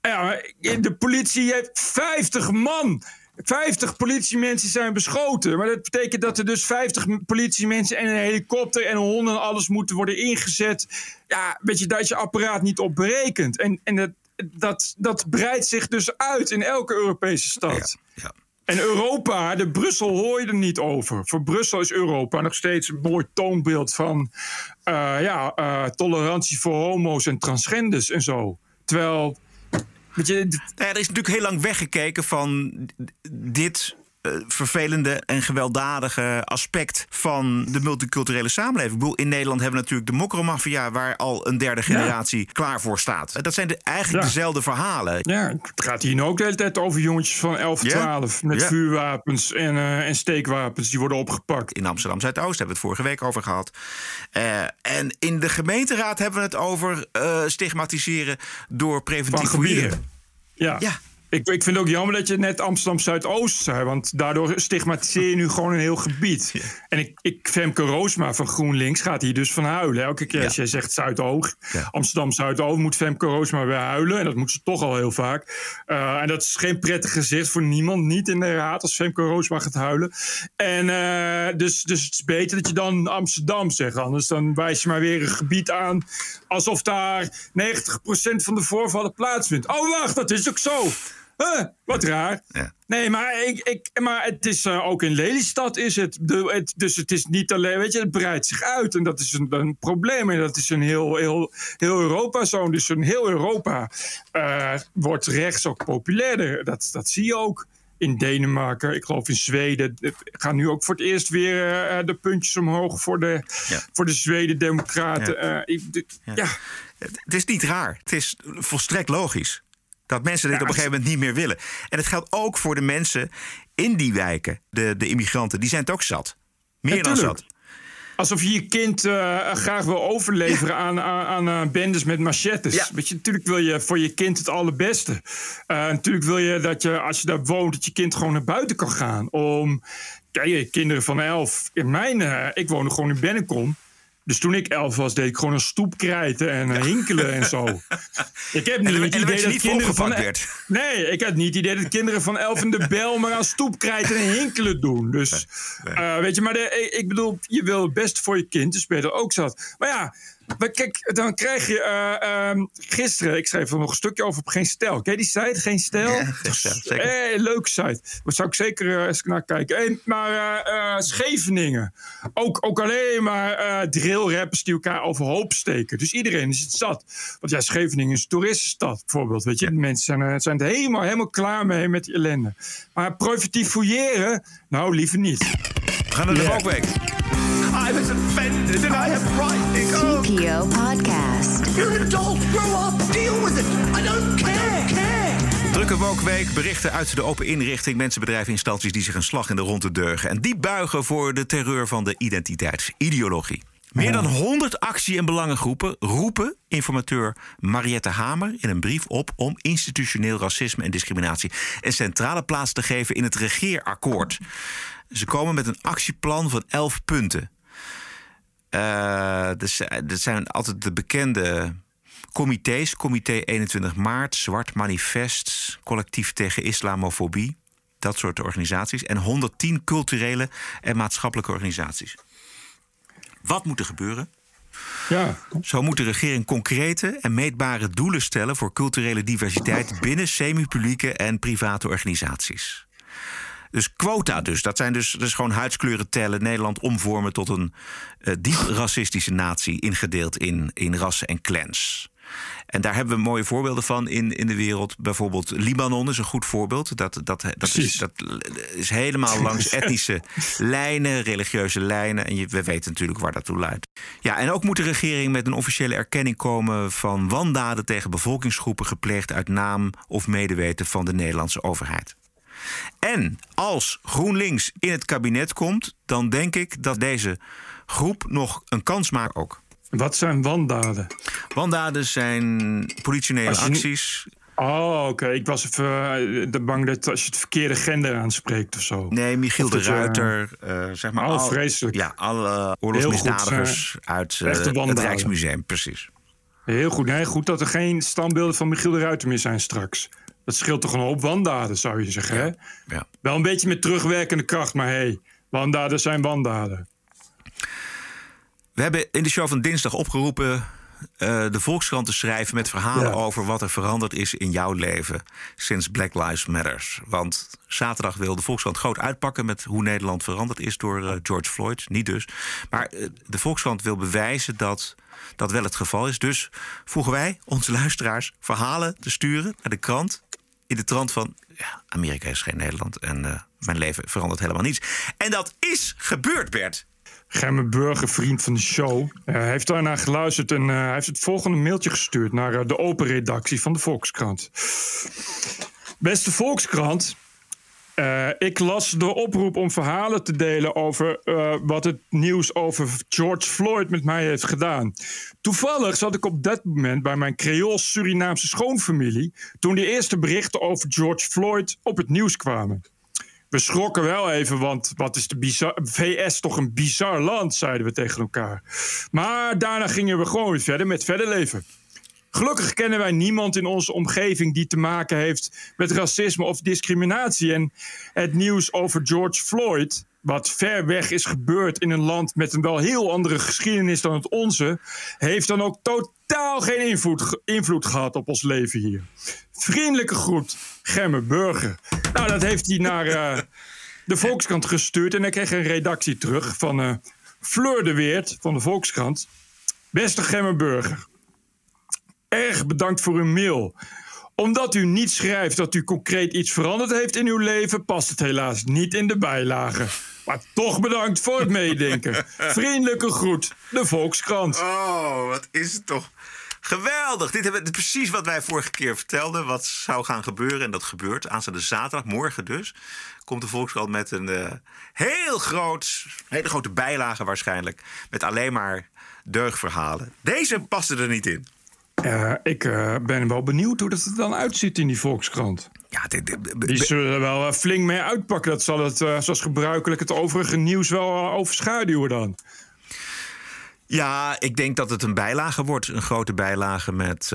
Ja, de politie heeft 50 man. 50 politiemensen zijn beschoten. Maar dat betekent dat er dus 50 politiemensen en een helikopter en honden en alles moeten worden ingezet. Ja, weet je, daar is je apparaat niet op berekend. En, en dat, dat, dat breidt zich dus uit in elke Europese stad. Ja, En Europa, de Brussel hoor je er niet over. Voor Brussel is Europa nog steeds een mooi toonbeeld van eh, ja, eh, tolerantie voor homo's en transgenders en zo. Terwijl Nou er is natuurlijk heel lang weggekeken van dit vervelende en gewelddadige aspect van de multiculturele samenleving. Ik bedoel, in Nederland hebben we natuurlijk de mokromafia... waar al een derde generatie klaar voor staat. Dat zijn de, eigenlijk Ja. dezelfde verhalen. Ja, het gaat hier nu ook de hele tijd over jongetjes van 11, Ja? 12 met vuurwapens en, eh, en steekwapens die worden opgepakt. In Amsterdam Zuidoost hebben we het vorige week over gehad. Eh, en in de gemeenteraad hebben we het over eh, stigmatiseren door preventief Van gebieden. fouilleren. Ja. Ja. Ik, ik vind het ook jammer dat je net Amsterdam Zuidoost zei, want daardoor stigmatiseer je nu gewoon een heel gebied. En ik, ik, Femke Roosma van GroenLinks gaat hier dus van huilen. Elke keer als jij zegt Zuidoost, Amsterdam Zuidoost, moet Femke Roosma weer huilen. En dat moet ze toch al heel vaak. Uh, en dat is geen prettig gezicht voor niemand, niet in de raad als Femke Roosma gaat huilen. En uh, dus, dus het is beter dat je dan Amsterdam zegt. Anders dan wijs je maar weer een gebied aan alsof daar 90% van de voorvallen plaatsvindt. Oh, wacht, dat is ook zo. Huh, wat raar. Ja. Nee, maar, ik, ik, maar het is uh, ook in Lelystad is het. De, het. Dus het is niet alleen, weet je, het breidt zich uit. En dat is een, een probleem. En dat is een heel, heel, heel Europa zo. Dus in heel Europa uh, wordt rechts ook populairder. Dat, dat zie je ook. In Denemarken, ik geloof in Zweden. Gaan nu ook voor het eerst weer uh, de puntjes omhoog voor de, ja. voor de Zweden-Democraten. Ja. ja. Het is niet raar. Het is volstrekt logisch. Dat mensen dit ja, op een gegeven moment niet meer willen. En het geldt ook voor de mensen in die wijken, de, de immigranten. Die zijn het ook zat. Meer dan zat. Alsof je je kind uh, graag wil overleveren ja. aan, aan, aan uh, bendes met machetes. Ja. Weet je, natuurlijk wil je voor je kind het allerbeste. Uh, natuurlijk wil je dat je, als je daar woont, dat je kind gewoon naar buiten kan gaan. Om, kijk, kinderen van elf. In mijn, uh, ik woonde gewoon in Bennekom. Dus toen ik elf was, deed ik gewoon een stoep krijten en uh, hinkelen en zo. Ik heb niet en, het en idee dat niet kinderen van werd. Nee, ik had niet het idee dat kinderen van elf in de bel maar aan stoep krijten en hinkelen doen. Dus uh, weet je, maar de, ik bedoel, je wil het best voor je kind, dus ben je er ook zat. Maar ja, maar kijk, dan krijg je uh, um, gisteren, ik schreef er nog een stukje over op Geen Stijl. Ken je die site, Geen Stijl? Ja, zeker. Hey, leuke site. Daar zou ik zeker uh, eens naar kijken. Hey, maar uh, Scheveningen. Ook, ook alleen maar drillrappers die elkaar overhoop steken. Dus iedereen is het zat. Want ja, Scheveningen is een toeristenstad bijvoorbeeld. Weet je, de mensen zijn, zijn er helemaal, helemaal klaar mee met die ellende. Maar preventief fouilleren, nou liever niet. We gaan naar de yeah. week. I was offended and I have right. TPO Podcast. You're an adult. Grow up. Deal with it. I don't care. I don't care. Drukke Wokweek, berichten uit de open inrichting, mensen, bedrijven, instanties die zich een slag in de ronde deugen. En die buigen voor de terreur van de identiteitsideologie. Meer dan 100 actie- en belangengroepen roepen informateur Mariette Hamer in een brief op om institutioneel racisme en discriminatie een centrale plaats te geven in het regeerakkoord. Ze komen met een actieplan van 11 punten. Uh, dat zijn altijd de bekende comité's. Comité 21 maart, Zwart Manifest, Collectief tegen Islamofobie. Dat soort organisaties. En 110 culturele en maatschappelijke organisaties. Wat moet er gebeuren? Ja. Zo moet de regering concrete en meetbare doelen stellen voor culturele diversiteit binnen semi-publieke en private organisaties. Dus quota dus. Dat zijn dus, dus gewoon huidskleuren tellen. Nederland omvormen tot een uh, diep racistische natie. Ingedeeld in, in rassen en clans. En daar hebben we mooie voorbeelden van in, in de wereld. Bijvoorbeeld Libanon is een goed voorbeeld. Dat, dat, dat, is, dat is helemaal langs etnische lijnen, religieuze lijnen. En je, we weten natuurlijk waar dat toe leidt. Ja, en ook moet de regering met een officiële erkenning komen van wandaden tegen bevolkingsgroepen gepleegd uit naam of medeweten van de Nederlandse overheid. En als GroenLinks in het kabinet komt, dan denk ik dat deze groep nog een kans maakt ook. Wat zijn wandaden? Wandaden zijn politionele acties. Oh, oké. Ik was even eh, bang dat als je het verkeerde gender aanspreekt of zo. Nee, Michiel de je- Ruiter, eh, zeg maar. Oh, al- vreselijk. Ja, alle oorlogsmisdadigers goed, uit eh, het. Rijksmuseum, precies. Heel goed. Nee, goed dat er geen standbeelden van Michiel de Ruiter meer zijn straks. Dat scheelt toch een hoop wandaden, zou je zeggen, hè? Ja. Wel een beetje met terugwerkende kracht, maar hé, hey, wandaden zijn wandaden. We hebben in de show van dinsdag opgeroepen eh, de Volkskrant te schrijven met verhalen Ja. over wat er veranderd is in jouw leven sinds Black Lives Matters. Want zaterdag wil de Volkskrant groot uitpakken met hoe Nederland veranderd is door eh, George Floyd. Niet dus. Maar eh, de Volkskrant wil bewijzen dat dat wel het geval is. Dus vroegen wij onze luisteraars verhalen te sturen naar de krant. In de trant van ja, Amerika is geen Nederland en eh, mijn leven verandert helemaal niets. En dat is gebeurd, Bert. Germe Burger, vriend van de show, eh, heeft daarna geluisterd en hij heeft het volgende mailtje gestuurd naar de open redactie van de Volkskrant. Beste Volkskrant, eh, ik las de oproep om verhalen te delen over eh, wat het nieuws over George Floyd met mij heeft gedaan. Toevallig zat ik op dat moment bij mijn Creools-Surinaamse schoonfamilie toen de eerste berichten over George Floyd op het nieuws kwamen. We schrokken wel even, want wat is de bizar, VS toch een bizar land, zeiden we tegen elkaar. Maar daarna gingen we gewoon weer verder met verder leven. Gelukkig kennen wij niemand in onze omgeving die te maken heeft met racisme of discriminatie. En het nieuws over George Floyd, wat ver weg is gebeurd in een land met een wel heel andere geschiedenis dan het onze, heeft dan ook totaal geen invloed, gehad op ons leven hier. Vriendelijke groet, Germe Burger. Nou, dat heeft hij naar eh, de Volkskrant gestuurd en hij kreeg een redactie terug van eh Fleur de Weert van de Volkskrant. Beste Germe Burger, erg bedankt voor uw mail. Omdat u niet schrijft dat u concreet iets veranderd heeft in uw leven, past het helaas niet in de bijlage. Maar toch bedankt voor het meedenken. Vriendelijke groet, de Volkskrant. Oh, wat is het toch geweldig. Dit, is precies wat wij vorige keer vertelden. Wat zou gaan gebeuren. En dat gebeurt. Aanstaande zaterdag, morgen dus. Komt de Volkskrant met een eh, heel groot, hele grote bijlage waarschijnlijk. Met alleen maar deugdverhalen. Deze paste er niet in. Eh, ik eh, ben wel benieuwd hoe dat er dan uitziet in die Volkskrant. Ja, dit, dit- Die zullen er wel eh, flink mee uitpakken. Dat zal het, zoals gebruikelijk, het overige nieuws wel overschaduwen dan. Ja, ik denk dat het een bijlage wordt. Een grote bijlage met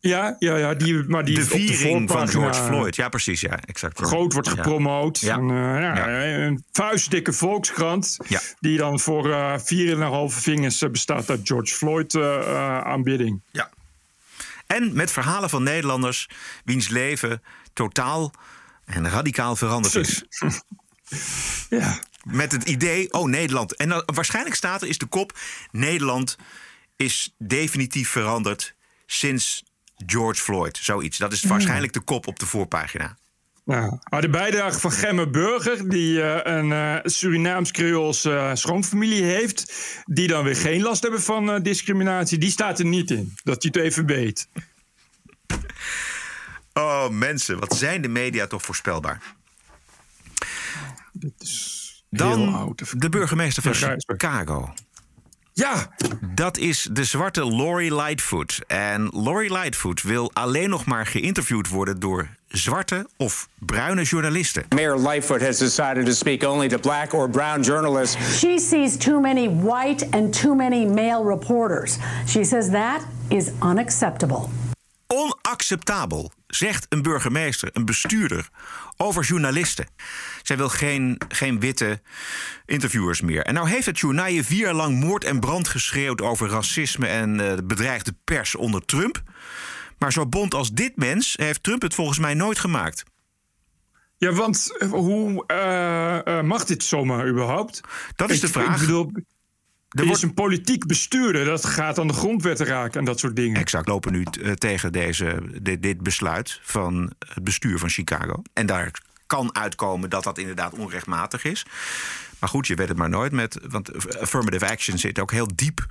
Ja, ja, ja die, maar die de viering van George Floyd. Ja, precies. Ja, exact. groot wordt gepromoot. Ja. En, ja, Ja. Een vuistdikke volkskrant. Ja. Die dan voor eh 4,5 vingers eh, bestaat uit George Floyd aanbidding. Ja. En met verhalen van Nederlanders wiens leven totaal en radicaal veranderd is. Ja. Met het idee, oh Nederland. En dan, waarschijnlijk staat er is de kop: Nederland is definitief veranderd sinds George Floyd. Zoiets. Dat is waarschijnlijk de kop op de voorpagina. Ja. Maar de bijdrage van Gemme Burger, die eh, een eh, Surinaams-Creools eh, schoonfamilie heeft, die dan weer geen last hebben van eh, discriminatie, die staat er niet in. Dat je het even weet. Oh mensen, wat zijn de media toch voorspelbaar? Dan oud. de burgemeester van Ja. Chicago. Ja, Dat is de zwarte Lori Lightfoot. En Lori Lightfoot wil alleen nog maar geïnterviewd worden door zwarte of bruine journalisten. Mayor Lightfoot has decided to speak only to black or brown journalists. She sees too many white and too many male reporters. She says that is unacceptable. Onacceptabel, zegt een burgemeester, een bestuurder, over journalisten. Zij wil geen, geen witte interviewers meer. En nou heeft het journaal vier jaar lang moord en brand geschreeuwd over racisme en eh, bedreigde pers onder Trump. Maar zo bond als dit mens heeft Trump het volgens mij nooit gemaakt. ja want eh, hoe eh, eh, mag dit zomaar überhaupt? Dat is Ik- de vraag. Ik bedoel, er wordt- is een politiek bestuurder, dat gaat aan de grondwet raken en dat soort dingen. Exact, lopen nu tegen deze, dit, dit besluit van het bestuur van Chicago. En daar kan uitkomen dat dat inderdaad onrechtmatig is. Maar goed, je weet het maar nooit met. Want affirmative action zit ook heel diep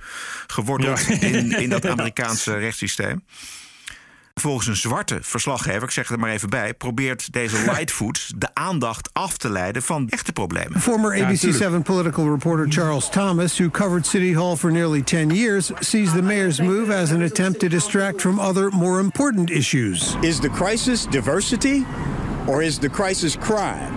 geworteld Ja. in, in dat Amerikaanse rechtssysteem. Volgens een zwarte verslaggever, ik zeg het er maar even bij, probeert deze Lightfoot de aandacht af te leiden van echte problemen. Former Ja, ABC tuurlijk. 7 political reporter Charles Thomas, who covered City Hall for nearly 10 years, sees the mayor's move as an attempt to distract from other, more important issues. Is the crisis diversity or is the crisis crime?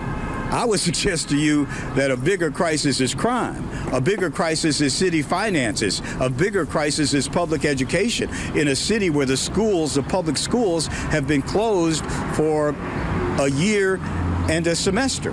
I would suggest to you that a bigger crisis is crime. A bigger crisis is city finances. A bigger crisis is public education. In a city where the schools, the public schools, have been closed for a year and a semester.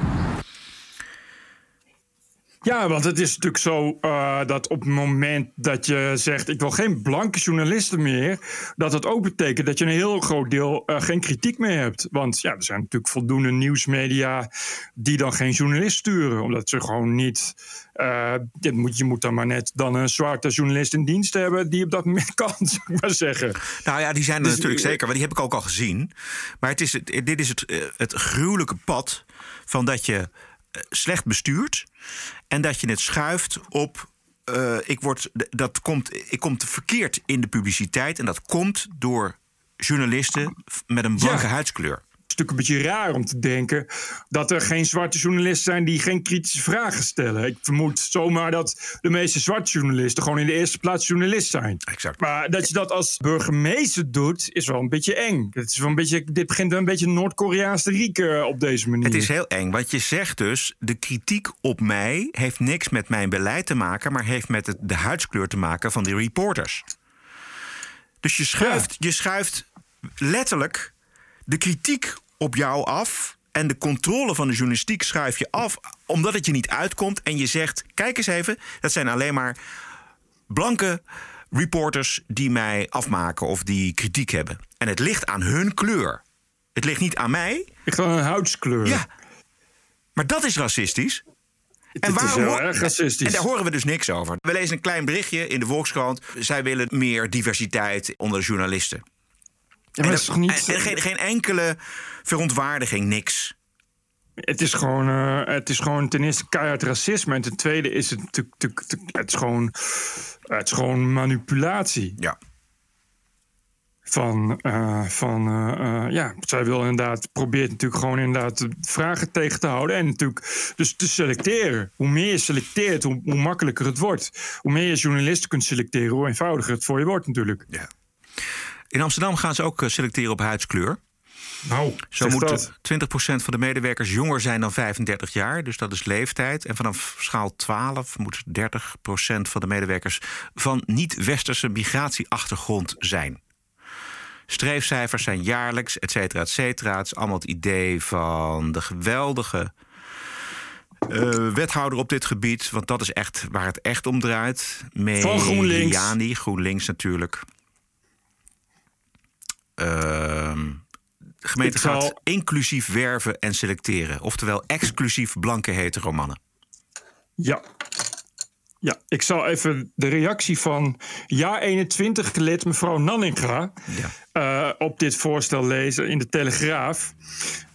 Ja, want het is natuurlijk zo uh, dat op het moment dat je zegt: Ik wil geen blanke journalisten meer, dat dat ook betekent dat je een heel groot deel uh, geen kritiek meer hebt. Want ja, er zijn natuurlijk voldoende nieuwsmedia die dan geen journalist sturen, omdat ze gewoon niet. Uh, je, moet, je moet dan maar net dan een zwarte journalist in dienst hebben die op dat moment kan, zou ik maar zeggen. Nou ja, die zijn er Dus, natuurlijk eh, zeker, maar die heb ik ook al gezien. Maar het is het, dit is het, eh, het gruwelijke pad van dat je eh, slecht bestuurt en dat je het schuift op. eh, ik, word, dat komt, ik kom te verkeerd in de publiciteit en dat komt door journalisten met een blanke Ja. huidskleur. Het is natuurlijk een beetje raar om te denken dat er geen zwarte journalisten zijn die geen kritische vragen stellen. Ik vermoed zomaar dat de meeste zwarte journalisten gewoon in de eerste plaats journalist zijn. Exact. Maar dat je dat als burgemeester doet, is wel een beetje eng. Het is wel een beetje, dit begint wel een beetje Noord-Koreaans te rieken op deze manier. Het is heel eng, want je zegt dus... de kritiek op mij heeft niks met mijn beleid te maken... maar heeft met het, de huidskleur te maken van die reporters. Dus je schuift, je schuift letterlijk de kritiek op jou af... en de controle van de journalistiek schuif je af... omdat het je niet uitkomt en je zegt... kijk eens even, dat zijn alleen maar blanke reporters... die mij afmaken of die kritiek hebben. En het ligt aan hun kleur. Het ligt niet aan mij. Het ligt aan hun huidskleur. Ja, maar dat is racistisch. En is heel erg racistisch. En daar horen we dus niks over. We lezen een klein berichtje in de Volkskrant. Zij willen meer diversiteit onder de journalisten. En dat is toch niet- en geen, geen enkele verontwaardiging, niks. Het is, gewoon, eh, het is gewoon ten eerste keihard racisme. En ten tweede is het natuurlijk. Het is gewoon, het is gewoon manipulatie. Ja. Van, eh, van eh, ja, zij wil inderdaad, probeert natuurlijk gewoon inderdaad de vragen tegen te houden. En natuurlijk dus te selecteren. Hoe meer je selecteert, hoe, hoe makkelijker het wordt. Hoe meer je journalisten kunt selecteren, hoe eenvoudiger het voor je wordt natuurlijk. Ja. In Amsterdam gaan ze ook eh, selecteren op huidskleur. Nou, Zo moet dat. 20% van de medewerkers jonger zijn dan 35 jaar. Dus dat is leeftijd. En vanaf schaal 12 moet 30% van de medewerkers van niet-westerse migratieachtergrond zijn. Streefcijfers zijn jaarlijks, et cetera, et cetera. Het is allemaal het idee van de geweldige eh, wethouder op dit gebied. Want dat is echt waar het echt om draait. Van GroenLinks. GroenLinks natuurlijk. Ehm, de gemeente Ik zal- gaat inclusief werven en selecteren. Oftewel exclusief blanke hetero mannen. Ja. Ja, ik zal even de reactie van Ja 21 lid mevrouw Nanninga eh, op dit voorstel lezen in de Telegraaf.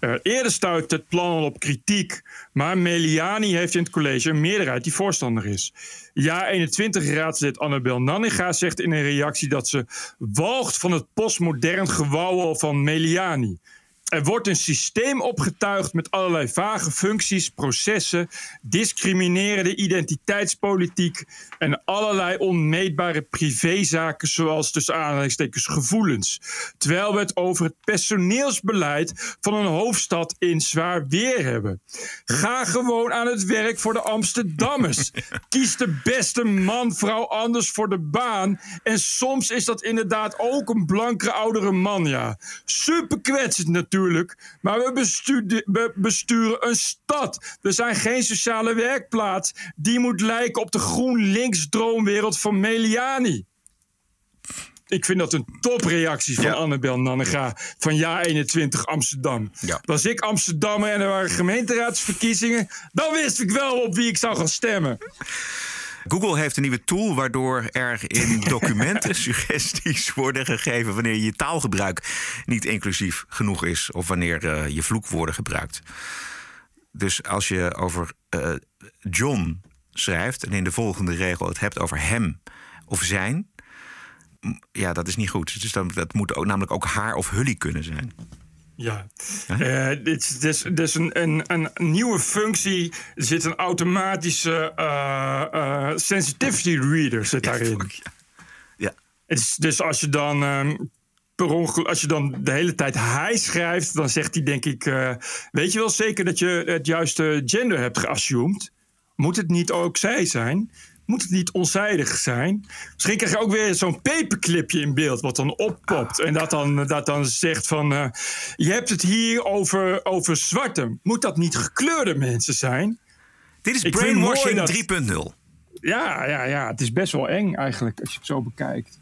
Eh, eerder stuitte het plan al op kritiek, maar Meliani heeft in het college een meerderheid die voorstander is. Ja 21 raadslid Annabel Nanninga zegt in een reactie dat ze walgt van het postmodern gewauwel van Meliani. Er wordt een systeem opgetuigd met allerlei vage functies, processen, discriminerende identiteitspolitiek en allerlei onmeetbare privézaken, zoals tussen aanhalingstekens gevoelens. Terwijl we het over het personeelsbeleid van een hoofdstad in zwaar weer hebben. Ga gewoon aan het werk voor de Amsterdammers. Kies de beste man, vrouw anders voor de baan. En soms is dat inderdaad ook een blankere oudere man, ja. Super kwetsend natuurlijk, maar we, bestuurde- we besturen een stad. We zijn geen sociale werkplaats. Die moet lijken op de GroenLinks-droomwereld van Meliani. Ik vind dat een topreactie van Annabel Nannega van jaar 21 Amsterdam. Was ik Amsterdammer en er waren gemeenteraadsverkiezingen, dan wist ik wel op wie ik zou gaan stemmen. Google heeft een nieuwe tool waardoor er in documenten suggesties worden gegeven wanneer je taalgebruik niet inclusief genoeg is of wanneer eh, je vloekwoorden gebruikt. Dus als je over eh, John schrijft en in de volgende regel het hebt over hem of zijn, ja, dat is niet goed. Dus dan, dat moet ook, namelijk ook haar of hully kunnen zijn. Ja, Eh, dit is, dit is, dit is een, een, een nieuwe functie. Er zit een automatische eh, sensitivity reader zit daarin. Ja. Het is, dus als je dan ehm, per ongeluk, als je dan de hele tijd hij schrijft, dan zegt hij denk ik, weet je wel zeker dat je het juiste gender hebt geassumed? Moet het niet ook zij zijn? Moet het niet onzijdig zijn? Misschien krijg je ook weer zo'n paperclipje in beeld wat dan oppopt. En dat dan, dat dan zegt van... eh, je hebt het hier over, over zwarte. Moet dat niet gekleurde mensen zijn? Dit is Ik brainwashing dat- 3.0. Ja, ja, ja, het is best wel eng eigenlijk als je het zo bekijkt.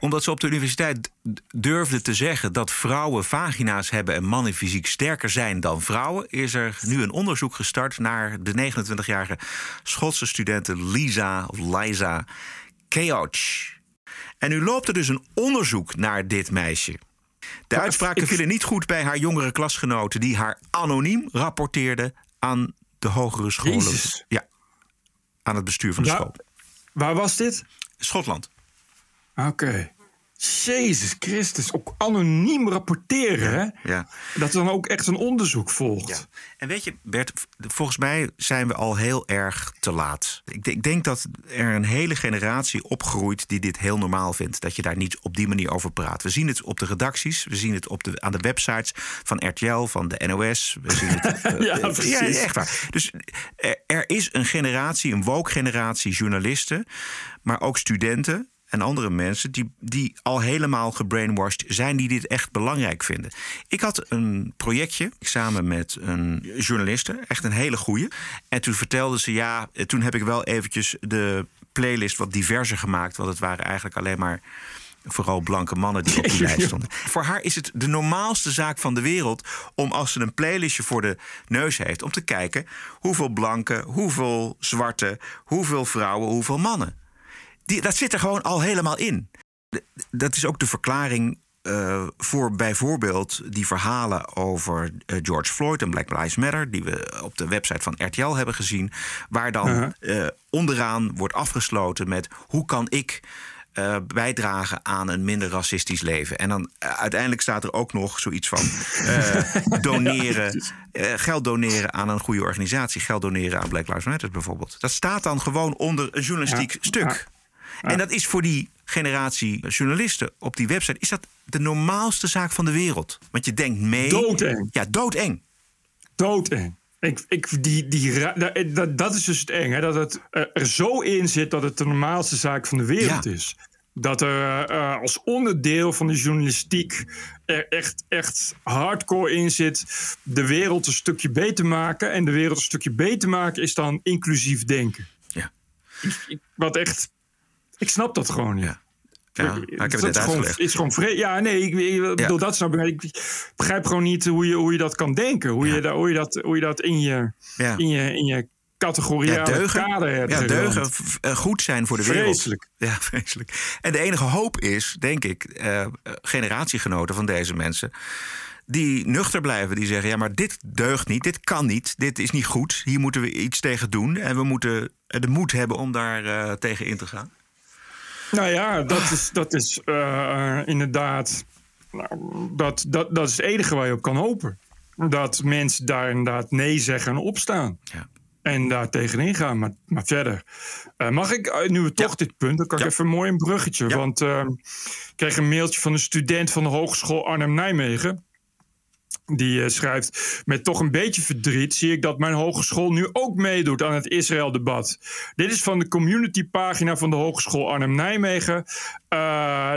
Omdat ze op de universiteit durfden te zeggen dat vrouwen vagina's hebben en mannen fysiek sterker zijn dan vrouwen, is er nu een onderzoek gestart naar de 29-jarige Schotse studente Lisa of Liza Keoch. En nu loopt er dus een onderzoek naar dit meisje. De uitspraken vielen niet goed bij haar jongere klasgenoten die haar anoniem rapporteerden aan de hogere scholen. Jezus. Ja, aan het bestuur van de Ja. school. Waar was dit? Schotland. Oké. Jezus Christus, ook anoniem rapporteren, hè? Ja. Dat er dan ook echt een onderzoek volgt. En weet je, Bert, volgens mij zijn we al heel erg te laat. Ik, denk- ik denk dat er een hele generatie opgroeit die dit heel normaal vindt. Dat je daar niet op die manier over praat. We zien het op de redacties, we zien het op de, aan de websites van RTL, van de NOS. We zien het, eh, Ja, eh, precies. echt waar. Dus er, er is een generatie, een woke generatie journalisten, maar ook studenten en andere mensen die, die al helemaal gebrainwashed zijn, die dit echt belangrijk vinden. Ik had een projectje samen met een journaliste, echt een hele goeie. En toen vertelde ze, ja, toen heb ik wel eventjes de playlist wat diverser gemaakt, want het waren eigenlijk alleen maar vooral blanke mannen die op die lijst stonden. Voor haar is het de normaalste zaak van de wereld om als ze een playlistje voor de neus heeft, om te kijken hoeveel blanke, hoeveel zwarte, hoeveel vrouwen, hoeveel mannen. Die, dat zit er gewoon al helemaal in. Dat is ook de verklaring eh, voor bijvoorbeeld die verhalen over eh, George Floyd en Black Lives Matter, die we op de website van RTL hebben gezien, waar dan Uh-huh. eh, onderaan wordt afgesloten met hoe kan ik bijdragen aan een minder racistisch leven. En dan uiteindelijk staat er ook nog zoiets van doneren, geld doneren aan een goede organisatie, geld doneren aan Black Lives Matter bijvoorbeeld. Dat staat dan gewoon onder een journalistiek Ja, stuk. En dat is voor die generatie journalisten op die website is dat de normaalste zaak van de wereld. Want je denkt mee. Doodeng. Ja, doodeng. Doodeng. Ik, ik, die, die, ra- da- dat, dat is dus het eng, hè? dat het eh, er zo in zit dat het de normaalste zaak van de wereld is. Dat er eh, als onderdeel van de journalistiek er echt, echt hardcore in zit de wereld een stukje beter maken. En de wereld een stukje beter maken is dan inclusief denken. Ja. Wat echt. Ik snap dat gewoon. Ja. Ja, ik heb het dat net is gewoon, is gewoon vre- Ja, nee, ik, ik bedoel, dat snap ik. Ik begrijp gewoon niet hoe je, hoe je dat kan denken. Hoe, je, hoe, je, dat, hoe je dat in je, Ja. in je, in je Ja, categoriale deugen. kader hebt Ja, deugen. eh, Goed zijn voor de wereld. Vreselijk. Ja, vreselijk. En de enige hoop is, denk ik, eh, eh, generatiegenoten van deze mensen. Die nuchter blijven, die zeggen: ja, maar dit deugt niet, dit kan niet, dit is niet goed. Hier moeten we iets tegen doen. En we moeten de moed hebben om daar tegen in te gaan. Nou ja, dat is, dat is eh, inderdaad. Nou, dat, dat, dat is het enige waar je op kan hopen. Dat mensen daar inderdaad nee zeggen en opstaan. Ja. En daar tegenin gaan. Maar, maar verder. Eh, mag ik, eh, nu we toch dit punt, dan kan ik even mooi een bruggetje. Want eh, ik kreeg een mailtje van een student van de Hogeschool Arnhem-Nijmegen. Die eh, schrijft: Met toch een beetje verdriet zie ik dat mijn hogeschool nu ook meedoet aan het Israël-debat. Dit is van de communitypagina van de Hogeschool Arnhem-Nijmegen. Eh,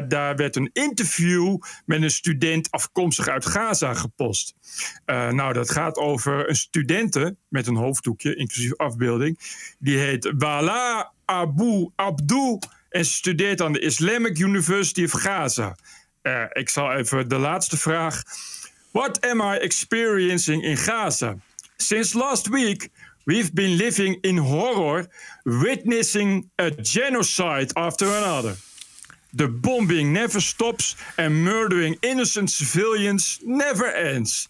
daar werd een interview met een student afkomstig uit Gaza gepost. Eh, nou, dat gaat over een studente met een hoofddoekje, inclusief afbeelding. Die heet Wala Abu Abdul en studeert aan de Islamic University of Gaza. Ik zal even de laatste vraag. What am I experiencing in Gaza? Since last week, we've been living in horror, witnessing a genocide after another. The bombing never stops and murdering innocent civilians never ends.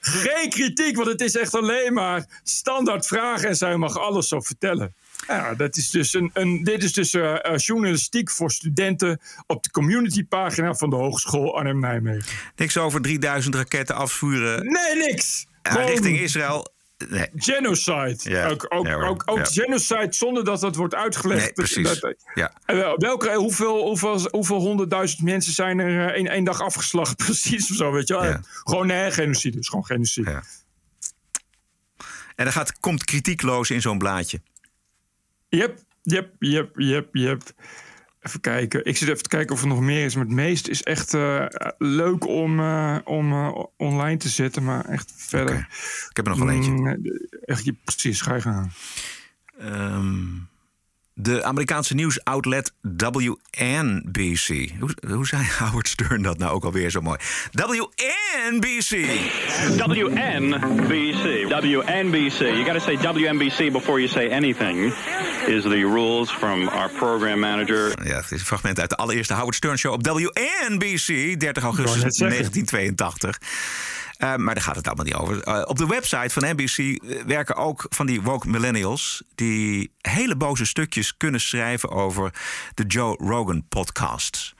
Geen kritiek, want het is echt alleen maar standaard vragen en zij mag alles zo vertellen. Ja, dat is dus een, een, dit is dus eh, eh, journalistiek voor studenten op de communitypagina van de Hogeschool Arnhem-Nijmegen. Niks over 3000 raketten afvuren Nee, niks! ja, richting Israël. Nee. Genocide. Ja. Ook, ook, Ja, ook, ook genocide zonder dat dat wordt uitgelegd. Nee, precies. Dat- Ja. Wel, Welke, hoeveel, hoeveel, hoeveel honderdduizend mensen zijn er eh, in één dag afgeslacht? Precies of zo, weet je wel. Gewoon nee, genocide. Is gewoon genocide. Ja. En dan gaat, komt kritiekloos in zo'n blaadje. Yep, yep, yep, yep, yep. Even kijken. Ik zit even te kijken of er nog meer is. Maar het meeste is echt eh, leuk om, eh, om eh, online te zetten. Maar echt verder. Ik heb er nog wel eentje. Mm, echt, precies, ga je gaan. Ehm, de Amerikaanse nieuwsoutlet WNBC. Hoe, hoe zei Howard Stern dat nou ook alweer zo mooi? WNBC. WNBC. WNBC. You got to say WNBC before you say anything. Is the rules from our program manager. Ja, het is een fragment uit de allereerste Howard Stern Show op WNBC, 30 augustus net zeggen. 1982. Eh, maar daar gaat het allemaal niet over. Eh, op de website van NBC eh, werken ook van die woke millennials... die hele boze stukjes kunnen schrijven over de Joe Rogan podcast.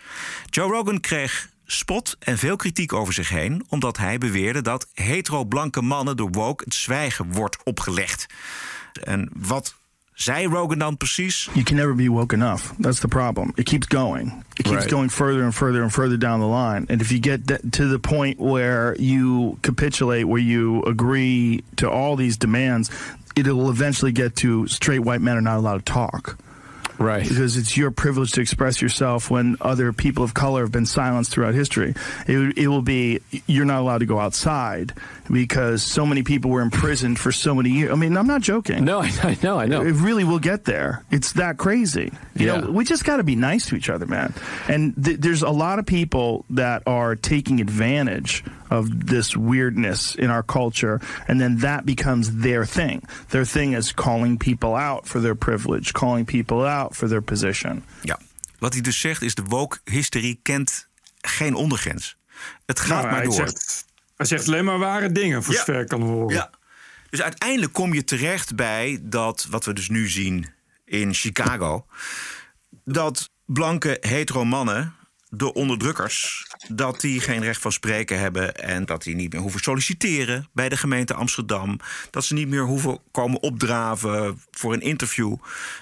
Joe Rogan kreeg spot en veel kritiek over zich heen... omdat hij beweerde dat hetero-blanke mannen door woke het zwijgen wordt opgelegd. En wat zei Rogan dan precies? You can never be woke enough. That's the problem. It keeps going. It keeps Right. going further and further and further down the line. And if you get to the point where you capitulate, where you agree to all these demands, it will eventually get to straight white men are not allowed to talk. Right. Because it's your privilege to express yourself when other people of color have been silenced throughout history. It, it will be, you're not allowed to go outside because so many people were imprisoned for so many years. I mean, I'm not joking. No, I, I know, I know. It really will get there. It's that crazy. You Yeah. know, we just got to be nice to each other, man. And th- there's a lot of people that are taking advantage of this weirdness in our culture, and then that becomes their thing. Their thing is calling people out for their privilege, calling people out for their position. Ja, wat hij dus zegt is de woke-hysterie kent geen ondergrens. Het gaat Nou, maar door. Zegt, hij zegt alleen maar ware dingen, voor Ja. zover ik kan horen. Ja. Dus uiteindelijk kom je terecht bij dat, wat we dus nu zien in Chicago... dat blanke hetero mannen, de onderdrukkers... dat die geen recht van spreken hebben... en dat die niet meer hoeven solliciteren bij de gemeente Amsterdam... dat ze niet meer hoeven komen opdraven voor een interview...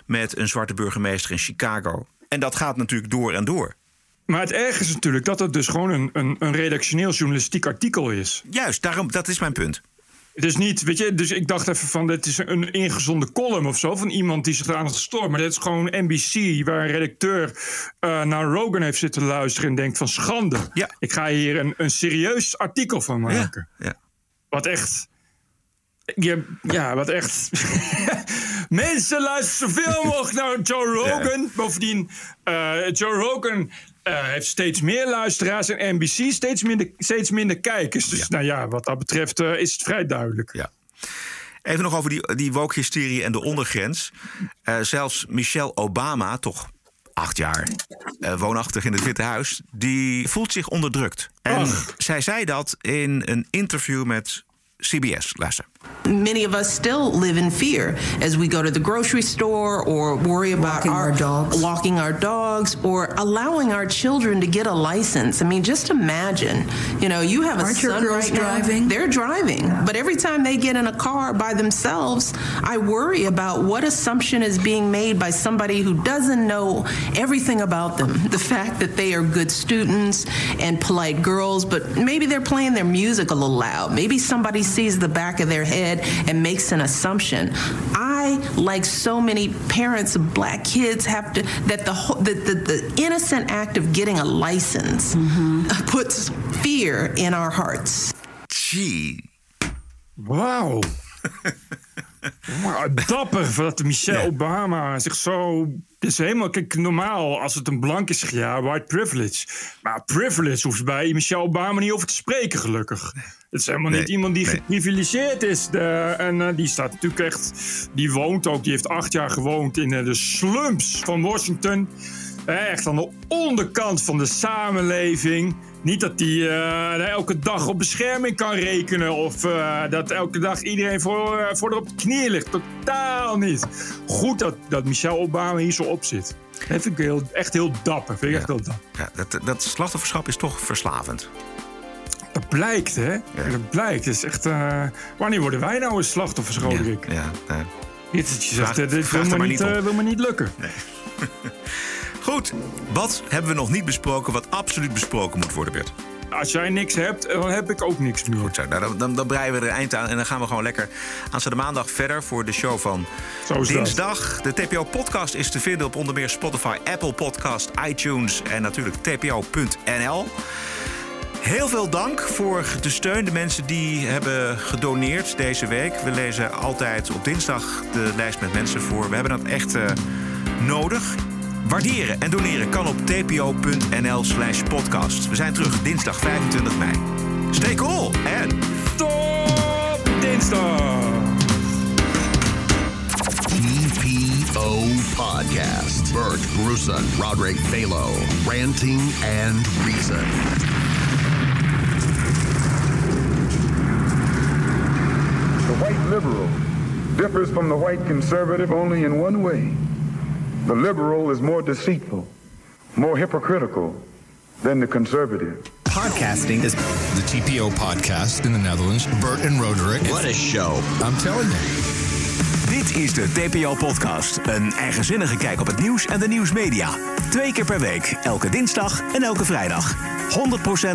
met een zwarte burgemeester in Chicago. En dat gaat natuurlijk door en door. Maar het erg is natuurlijk dat het dus gewoon een, een, een redactioneel journalistiek artikel is. Juist, daarom, dat is mijn punt. Het is niet, weet je, dus ik dacht even van, dit is een ingezonde column of zo, van iemand die zich eraan had gestoord. Maar dit is gewoon NBC, waar een redacteur eh, naar Rogan heeft zitten luisteren en denkt van schande. Ja. Ik ga hier een, een serieus artikel van maken. Ja. Wat echt. Ja, ja, wat echt. Mensen luisteren zoveel mogelijk naar Joe Rogan. Bovendien, eh, Joe Rogan eh, heeft steeds meer luisteraars en NBC steeds minder, steeds minder kijkers. Dus nou ja, wat dat betreft eh, is het vrij duidelijk. Ja. Even nog over die, die woke-hysterie en de ondergrens. Eh, zelfs Michelle Obama, toch acht jaar woonachtig in het Witte Huis... die voelt zich onderdrukt. En zij zei dat in een interview met CBS. Luister. Many of us still live in fear as we go to the grocery store or worry about Walking our, our dogs. walking our dogs or allowing our children to get a license. I mean, just imagine, you know, you have a Aren't your son girls right now. driving? They're driving, but every time they get in a car by themselves, I worry about what assumption is being made by somebody who doesn't know everything about them. The fact that they are good students and polite girls, but maybe they're playing their music a little loud. Maybe somebody sees the back of their head and makes an assumption. I, like so many parents of black kids, have to that the whole- the, the, the innocent act of getting a license mm-hmm. puts fear in our hearts. Gee. wow. Maar dapper dat Michelle Obama zich zo. Het is helemaal. Kijk, normaal als het een blank is, ja, white privilege. Maar privilege hoeft bij Michelle Obama niet over te spreken, gelukkig. Het is helemaal Nee, niet iemand die nee. geprivilegeerd is. De, en eh, die staat natuurlijk echt. Die woont ook, die heeft acht jaar gewoond in eh, de slums van Washington. Eh, Echt aan de onderkant van de samenleving. Niet dat die eh, elke dag op bescherming kan rekenen. Of eh, dat elke dag iedereen voor, eh, voor op de knieën ligt. Totaal niet. Goed dat, dat Michelle Obama hier zo op zit. Dat vind ik heel, echt heel dapper. Vind ik echt heel dapper. Ja, dat, dat slachtofferschap is toch verslavend. Dat blijkt, hè? Dat blijkt. Het is echt, wanneer worden wij nou een slachtoffer, Roderick? Ja, ja. Dit, je zegt, dit wil me, niet, wil me niet lukken. Goed, wat hebben we nog niet besproken wat absoluut besproken moet worden, Bert? Als jij niks hebt, dan heb ik ook niks meer. Goed zo, nou, dan, dan, dan breien we er een eind aan en dan gaan we gewoon lekker aanstaande maandag verder voor de show van dat. dinsdag. De TPO-podcast is te vinden op onder meer Spotify, Apple Podcast, iTunes en natuurlijk tpo.nl. Heel veel dank voor de steun. De mensen die hebben gedoneerd deze week. We lezen altijd op dinsdag de lijst met mensen voor. We hebben dat echt eh, nodig. Waarderen en doneren kan op tpo.nl slash podcast. We zijn terug dinsdag 25 mei. Stay cool en... Tot dinsdag! TPO Podcast. Bert Bruson, Roderick Balo, ranting and reason. The white liberal differs from the white conservative only in one way. The liberal is more deceitful, more hypocritical than the conservative. Podcasting is the TPO podcast in the Netherlands. Bert and Roderick. What a show. I'm telling you. Dit is de TPO-podcast. Een eigenzinnige kijk op het nieuws en de nieuwsmedia. Twee keer per week, elke dinsdag en elke vrijdag.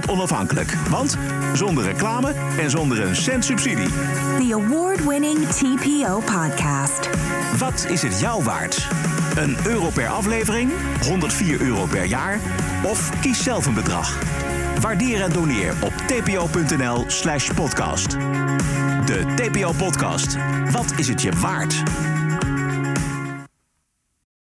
100% onafhankelijk, want zonder reclame en zonder een cent subsidie. The award-winning TPO podcast. Wat is het jou waard? Een euro per aflevering, 104 euro per jaar of kies zelf een bedrag. Waardeer en doneer op tpo.nl slash podcast. De TPO-podcast. Wat is het je waard?